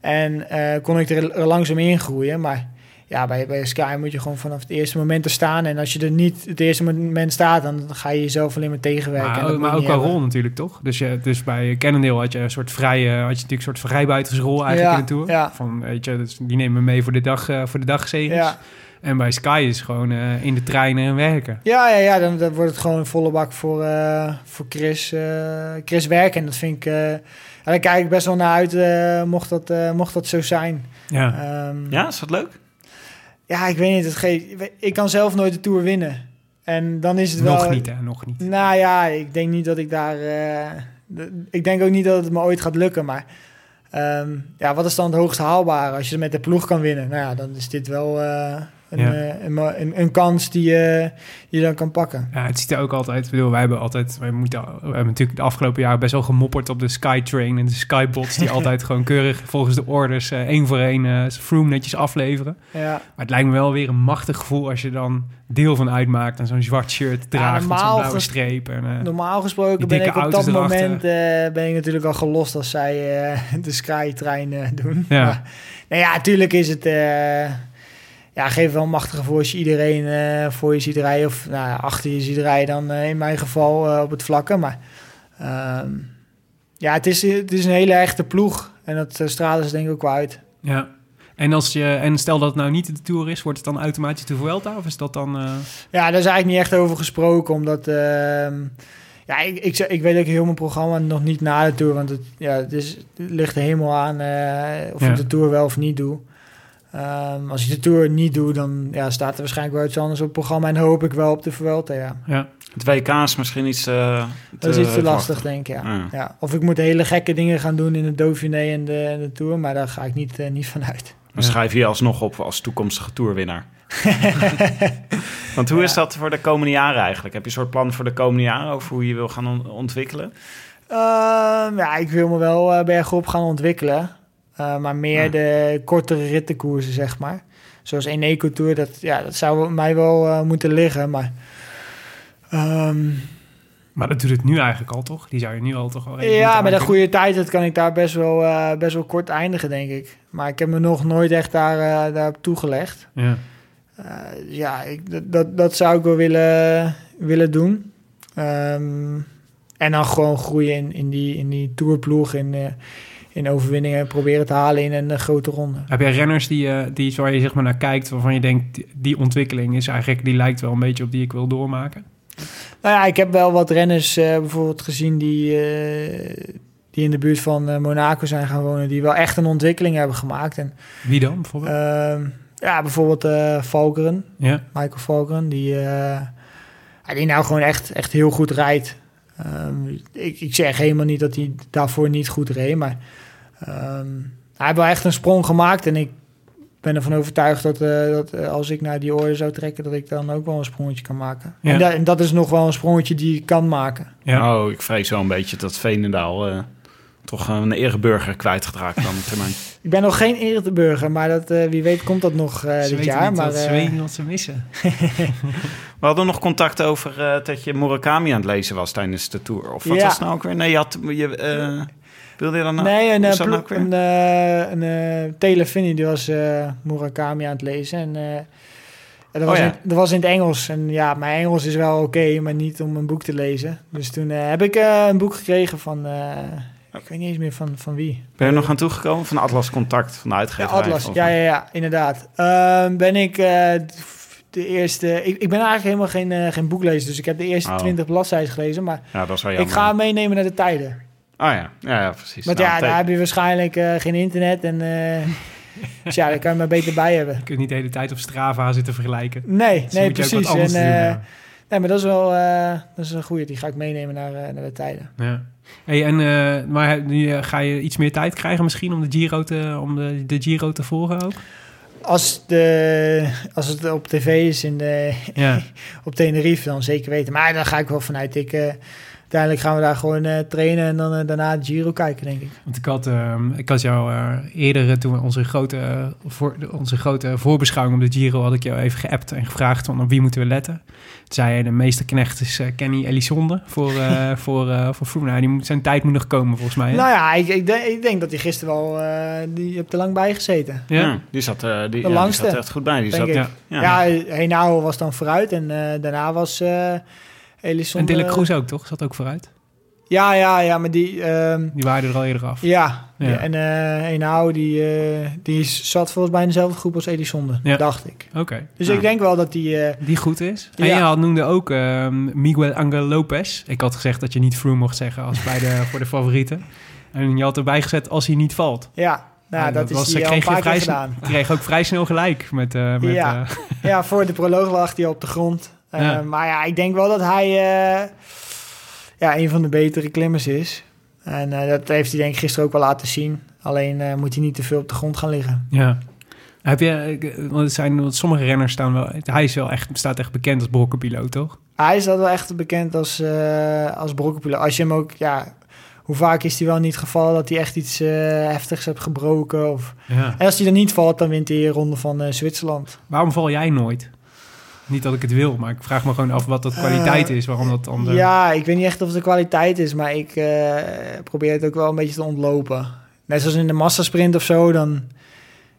En kon ik er, er langzaam in groeien. Maar ja, bij, bij Sky moet je gewoon vanaf het eerste moment er staan. En als je er niet het eerste moment staat, dan ga je jezelf alleen maar tegenwerken. En Maar, maar ook qua rol natuurlijk, toch? Dus, je, dus bij Cannondale had je een soort vrije, had je natuurlijk een soort vrijbuitersrol eigenlijk Ja, in de Tour. ja. Van, weet je, dus die nemen mee voor de dag, eh voor de dagzegens. Ja, En bij Sky is gewoon eh, in de treinen en werken. ja, ja, ja dan, dan wordt het gewoon een volle bak voor, eh, voor Chris, eh, Chris werken. En dat vind ik... eh, daar kijk ik best wel naar uit, eh, mocht, dat, eh, mocht dat zo zijn. Ja. Ehm, Ja, is dat leuk? Ja, ik weet niet. Het geeft, ik kan zelf nooit de Tour winnen. En dan is het wel... nog niet, hè? Nog niet. Nou ja, ik denk niet dat ik daar... eh, ik denk ook niet dat het me ooit gaat lukken, maar... ehm, ja, wat is dan het hoogst haalbare? Als je met de ploeg kan winnen, nou ja, dan is dit wel eh, een, Ja. eh, een, een, een kans die je je dan kan pakken. Ja, het ziet er ook altijd... Ik bedoel, wij hebben altijd... Wij moeten, we hebben natuurlijk de afgelopen jaren best wel gemopperd op de Skytrain en de Skybots... die altijd gewoon keurig volgens de orders eh, één voor één eh Froome netjes afleveren. Ja, Maar het lijkt me wel weer een machtig gevoel als je dan deel van uitmaakt... en zo'n zwart shirt draagt met zo'n blauwe streep. En, eh, normaal gesproken ben ik op dat erachter. moment eh, ben ik natuurlijk al gelost als zij eh, de Skytrein eh, doen. Ja. Maar, nou ja, natuurlijk is het... ja, geeft wel een machtig gevoel als je iedereen eh, voor je ziet rijden. Of nou, achter je ziet rijden dan eh, in mijn geval eh, op het vlakke. Maar ehm, ja, het is, het is een hele echte ploeg. En dat stralen ze denk ik ook wel uit. ja. En, als je, en stel dat het nou niet de Tour is... wordt het dan automatisch de Vuelta? Of is dat dan... Ja, daar is eigenlijk niet echt over gesproken, omdat... ehm, ja, ik, ik, ik weet ook heel mijn programma nog niet na de Tour, want het, ja, het, is, het ligt er helemaal aan of Ja. ik de Tour wel of niet doe. Ehm, als ik de Tour niet doe, dan ja, staat er waarschijnlijk wel iets anders op het programma en hoop ik wel op de Vuelta, ja. ja. Het WK is misschien iets eh, Dat is iets te wachten. lastig, denk ik, ja. Ja. ja. Of ik moet hele gekke dingen gaan doen in de Dauphiné en de, en de Tour, maar daar ga ik niet, eh, niet van uit. Dan schrijf je alsnog op als toekomstige toerwinnaar. Want hoe is dat voor de komende jaren eigenlijk? Heb je een soort plan voor de komende jaren over hoe je wil gaan on- ontwikkelen? Ehm, ja, ik wil me wel eh, bergop gaan ontwikkelen. Eh, maar meer Ja. de kortere rittenkoersen, zeg maar. Zoals een eco-tour, dat, ja, dat zou mij wel eh, moeten liggen. Maar ehm, Maar dat doet het nu eigenlijk al, toch? Die zou je nu al toch al even ja, met een goede tijd dat kan ik daar best wel, eh, best wel kort eindigen, denk ik. Maar ik heb me nog nooit echt daar, daarop toegelegd. Ja. Eh, ja, ik, dat- dat, dat zou ik wel willen, willen doen. Ehm, en dan gewoon groeien in, in, die, in die tourploeg, in, in overwinningen proberen te halen in een eh, grote ronde. Heb jij renners die, eh, die waar je zeg maar naar kijkt... waarvan je denkt, die, ontwikkeling is eigenlijk... die lijkt wel een beetje op die ik wil doormaken? Nou ja, ik heb wel wat renners eh, bijvoorbeeld gezien die, die in de buurt van Monaco zijn gaan wonen, die wel echt een ontwikkeling hebben gemaakt. En, Wie dan, bijvoorbeeld? ehm, ja, bijvoorbeeld Valkeren, ja. Michael Valkeren, die, die nou gewoon echt, echt heel goed rijdt. Ehm, ik, ik zeg helemaal niet dat hij daarvoor niet goed reed, maar ehm, hij heeft wel echt een sprong gemaakt. En ik ben ervan overtuigd dat, eh, dat eh, als ik naar die orde zou trekken, dat ik dan ook wel een sprongetje kan maken. Ja. En, da- en dat is nog wel een sprongetje die ik kan maken. Ja. Oh, ik vrees wel een beetje dat Veenendaal eh, toch een ereburger kwijtgeraakt dan op termijn. Ik ben nog geen Ereburger, maar dat, eh, wie weet komt dat nog eh, Ze dit weten jaar. niet Maar, wat, ze eh, weten niet wat ze missen. We hadden nog contact over eh, dat je Murakami aan het lezen was tijdens de tour. Of wat Ja. was nou ook weer? Nee, je had... Je, eh, wilde je dan... nou- nee, een, eh, nou een, eh, een eh, Taylor Finney, die was eh, Murakami aan het lezen. En eh, dat, was Oh ja. in, dat was in het Engels. En ja, mijn Engels is wel oké, maar niet om een boek te lezen. Dus toen eh, heb ik eh, een boek gekregen van... eh, ik weet niet eens meer van, van wie. Ben je er nog aan toegekomen? Van Atlas Contact, van de Ja, uitgeverij. Atlas, of- ja, ja, ja, inderdaad. Ehm, ben ik eh, de eerste... Ik, ik ben eigenlijk helemaal geen, eh, geen boeklezer, dus ik heb de eerste Oh. 20 bladzijden gelezen. Maar Ja, dat is wel ik ga meenemen naar de tijden. Oh ja, ja, ja precies. Want Nou, ja, daar heb je waarschijnlijk eh, geen internet. En, eh, dus ja, daar kan je maar beter bij hebben. Je kunt niet de hele tijd op Strava zitten vergelijken. Nee, Dus nee, precies. En, doen, eh, ja. nee, maar dat is wel eh, dat is een goeie. Die ga ik meenemen naar, naar de tijden. Ja. Hey, en, eh, maar nu ga je iets meer tijd krijgen misschien om de Giro te, om de, de Giro te volgen ook? Als, de, als het op tv is in de, Ja. op Tenerife, dan zeker weten. Maar daar ga ik wel vanuit. Ik, eh, uiteindelijk gaan we daar gewoon eh, trainen en dan eh, daarna het Giro kijken, denk ik. Want ik had, ehm, ik had jou eh, eerder, toen we onze grote, voor, onze grote voorbeschouwing op de Giro, had ik jou even geappt en gevraagd van op wie moeten we letten. Toen zei je, de meeste knecht is Kenny Elisonde voor, eh voor, eh voor Froome. Nou, die moet, zijn tijd moet nog komen volgens mij. hè? Nou ja, ik, ik, denk, ik denk dat hij gisteren wel... eh, die hebt er lang bij gezeten. ja? Ja, die zat, eh, die, ja, die langste, zat er echt goed bij. Die denk zat, ik. ja. ja. Ja, Henao was dan vooruit en eh, daarna was En Dylan Kroes ook, toch? Zat ook vooruit. Ja, ja, ja, maar die... ehm, Die waren er al eerder af. ja, Ja. en eh Henao die, eh, die zat volgens mij in dezelfde groep als Elisonde, Ja. dacht ik. Oké. Dus ik denk wel dat die... eh, Die goed is. En je had, noemde ook ehm, Miguel Angel Lopez. Ik had gezegd dat je niet Froome mocht zeggen als bij de, voor de favorieten. En je had erbij gezet als hij niet valt. ja, nou, Ja, dat, is was- die al een kreeg paar vrij gedaan. kreeg ook vrij snel gelijk met... met Ja. Ja, voor de proloog lag hij op de grond. Eh, Ja. Maar ja, ik denk wel dat hij eh, ja, een van de betere klimmers is. En eh, dat heeft hij denk ik gisteren ook wel laten zien. Alleen moet hij niet te veel op de grond gaan liggen. ja. Heb je, want het zijn, want sommige renners staan wel... Hij is wel echt, staat echt bekend als brokkenpiloot, toch? Hij is dat wel echt bekend als, als brokkenpiloot. Als je hem ook, ja, hoe vaak is hij wel niet gevallen dat hij echt iets heftigs heeft gebroken? Of... Ja. En als hij dan niet valt, dan wint hij een ronde van Zwitserland. Waarom val jij nooit? Niet dat ik het wil, maar ik vraag me gewoon af wat dat kwaliteit Eh, is. Waarom dat dan... de- Ja, ik weet niet echt of het de kwaliteit is, maar ik eh, probeer het ook wel een beetje te ontlopen. Net zoals in de massasprint of zo, dan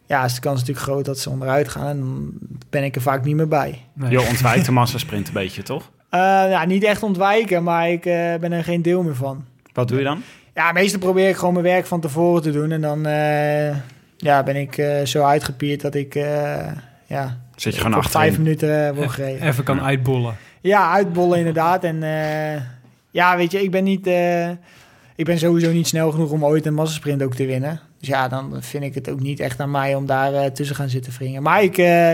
ja, is de kans natuurlijk groot dat ze onderuit gaan. En dan ben ik er vaak niet meer bij. Nee. Je ontwijkt de massasprint een beetje, toch? Eh, ja, niet echt ontwijken, maar ik eh, ben er geen deel meer van. Wat doe je dan? Ja, meestal probeer ik gewoon mijn werk van tevoren te doen. En dan eh, ja, ben ik eh, zo uitgepierd dat ik eh, ja, Zit je gewoon vijf achterin? minuten eh, word gereden. Even kan uitbollen. Ja, uitbollen inderdaad. En eh, ja, weet je, ik ben niet... eh, ik ben sowieso niet snel genoeg om ooit een massasprint ook te winnen. Dus ja, dan vind ik het ook niet echt aan mij om daar tussen gaan zitten wringen. Maar ik, eh,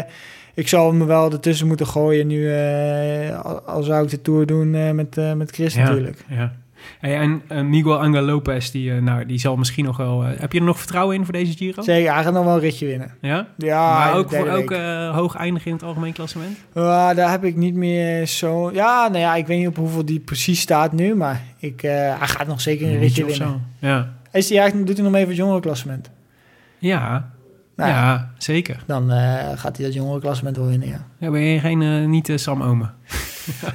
ik zal me wel ertussen moeten gooien nu, eh, al, al zou ik de Tour doen eh, met, met Chris Ja. natuurlijk. Ja. Hey, en eh, Miguel Angel Lopez, die, eh, nou, die zal misschien nog wel... eh, heb je er nog vertrouwen in voor deze Giro? Zeker, hij gaat nog wel een ritje winnen. Ja? Ja, maar ook, voor, ook hoog eindigen in het algemeen klassement? Ja, daar heb ik niet meer zo... Ja, nou ja, ik weet niet op hoeveel die precies staat nu, maar ik, hij gaat nog zeker een ritje winnen. zo. Ja. Is die eigenlijk, doet hij nog mee voor het jongerenklassement? Ja, Nou, ja, zeker. Dan gaat hij dat jongerenklassement wel winnen, ja. Ja, ben je geen, niet Sam Omen?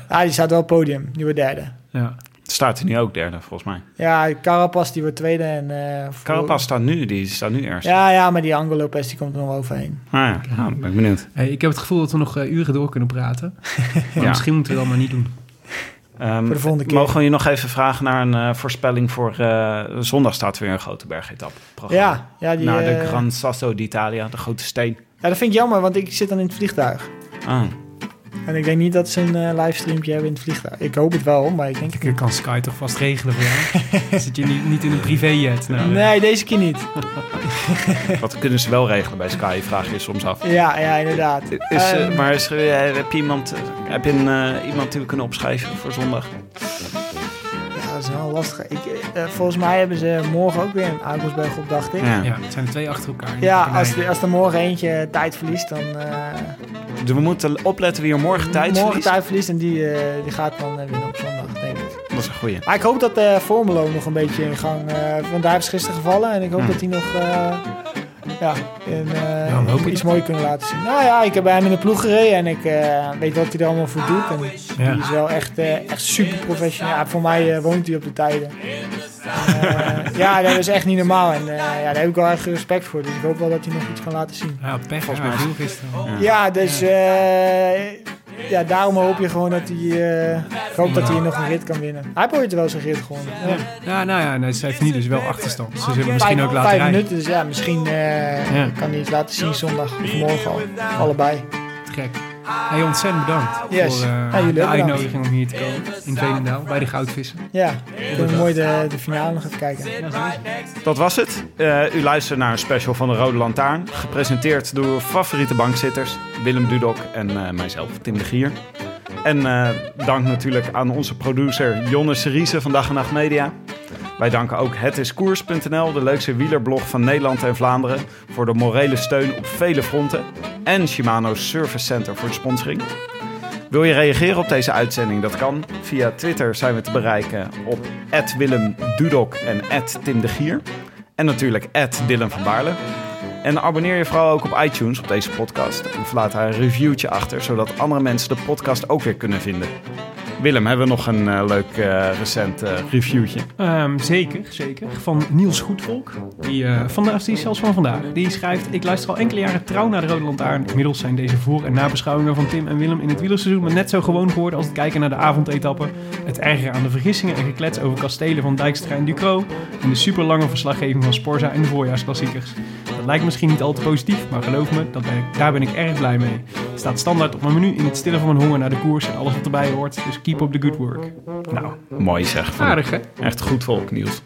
Ja, die staat wel op het podium. Die wordt derde. Ja. Staat hij nu ook derde, volgens mij. Ja, Carapaz die wordt tweede. En, eh voor- Carapaz staat nu, die staat nu eerst. Ja, ja, maar die Angelo Lopez die komt er nog overheen. Ah, ja. Nou, ben ik benieuwd. Hey, ik heb het gevoel dat we nog eh, uren door kunnen praten. Maar Ja. misschien moeten we dat maar niet doen. Ehm, Voor de volgende keer. Mogen we je nog even vragen naar een eh, voorspelling voor... eh, zondag staat weer een grote bergetap. Ja, ja, die, Naar de Gran Sasso d'Italia, de grote steen. ja, dat vind ik jammer, want ik zit dan in het vliegtuig. Ah, En ik denk niet dat ze een eh, livestreamje hebben in het vliegtuig. Ik hoop het wel, maar ik denk Ik kan Sky toch vast regelen voor jou? Zit je niet, niet in een privéjet? Nou, niet. Nee, deze keer niet. wat kunnen ze wel regelen bij Sky, vraag je soms af. Ja, ja, inderdaad. Is, eh, Ehm, maar is, er- heb je iemand, eh, heb je een, eh, iemand die we kunnen opschrijven voor zondag? Ja, dat is wel lastig. Ik, eh, volgens mij hebben ze morgen ook weer een Augustberg op, dacht ik. Ja, Ja, het zijn er twee achter elkaar. als, er- als er morgen eentje tijd verliest, dan... eh, Dus we moeten opletten wie er morgen tijd morgen verliest. tijd verliest en die, eh, die gaat dan eh, winnen op zondag, denk ik. Dat is een goeie. Maar ik hoop dat eh Formelo nog een beetje in gang... eh want daar ze gisteren gevallen. En ik hoop Hmm. dat hij nog, eh, ja, en, eh, Ja, iets moois kunnen laten zien. Nou ja, ik heb bij hem in de ploeg gereden en ik eh, weet wat hij er allemaal voor doet. En Ja. die is wel echt, eh, echt super professioneel. Ja, voor mij eh, woont hij op de tijden. En, ja, dat is echt niet normaal. En eh, ja, daar heb ik wel echt respect voor. Dus ik hoop wel dat hij nog iets kan laten zien. Ja, pech mij veel gisteren. Ja, dus eh, ja, daarom hoop je gewoon dat hij... eh, ik hoop dat hij nog een rit kan winnen. Hij heeft ooit wel zijn rit gewonnen. Ja. Ja, nou ja, nee, ze heeft nu dus wel achterstand. Ze zullen misschien vijf, ook laten vijf rijden. minuten, dus ja, misschien eh, Ja. kan hij iets laten zien zondag of morgen al. Allebei. Gek. Hey, ontzettend bedankt Yes. voor eh, Ja, ook de bedankt. uitnodiging om hier te komen in Veenendaal bij de Goudvissen. Ja, kunnen we mooi de, de finale nog even kijken. Dat was het. Eh, u luistert naar een special van de Rode Lantaarn. Gepresenteerd door uw favoriete bankzitters. Willem Dudok en eh, mijzelf, Tim de Gier. En eh, dank natuurlijk aan onze producer Jonne Seriese van Dag en Nacht Media. Wij danken ook hetiskoers.nl, de leukste wielerblog van Nederland en Vlaanderen... voor de morele steun op vele fronten. En Shimano's Service Center voor de sponsoring. Wil je reageren op deze uitzending? Dat kan. Via Twitter zijn we te bereiken op Willem Dudok en Tim de Gier. En natuurlijk Dylan van Baarle. En abonneer je vooral ook op iTunes op deze podcast. En verlaat daar een reviewtje achter, zodat andere mensen de podcast ook weer kunnen vinden. Willem, hebben we nog een eh, leuk eh, recent eh, reviewtje? Ehm, zeker, zeker. Van Niels Goedvolk. Die, vandaag, die zelfs van vandaag. Die schrijft... Ik luister al enkele jaren trouw naar de Rode Lantaarn. Inmiddels zijn deze voor- en nabeschouwingen van Tim en Willem in het wielerseizoen... me net zo gewoon geworden als het kijken naar de avondetappen. Het ergeren aan de vergissingen en geklets over kastelen van Dijkstra en Ducro... en de superlange verslaggeving van Sporza en de voorjaarsklassiekers. Dat lijkt misschien niet al te positief, maar geloof me, daar ben ik erg blij mee. Staat standaard op mijn menu in het stillen van mijn honger naar de koers... en alles wat erbij hoort, dus keep up the good work. Nou, Mooi zeg. Aardig hè? Echt goed volk, Niels.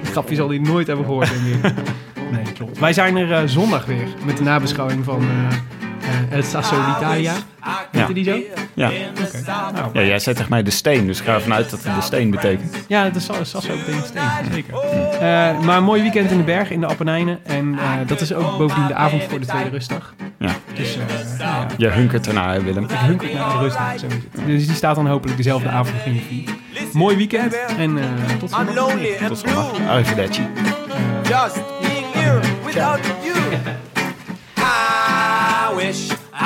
Het grapje zal hij nooit hebben gehoord, denk ik. Nee, klopt. Wij zijn er eh, zondag weer met de nabeschouwing van eh eh, El Sasso d'Italia. Heette die zo? Ja. Nou, ja, jij zei tegen mij de steen, dus ik ga ervan uit dat het de steen betekent. ja, het is Sa- Sasso betekent steen, zeker. Eh, maar een mooi weekend in de berg, in de Appenijnen. En eh, dat is ook bovendien de avond voor de tweede rustdag. Ja. Dus eh, nou ja, Je hunkert ernaar, Willem. ik hunker naar de rustdag. Zo is het. Dus die staat dan hopelijk dezelfde avond in je feed. Mooi weekend en eh, tot I'm zondag. lonely Tot zondag. blue, Arrivederci. just being here without you.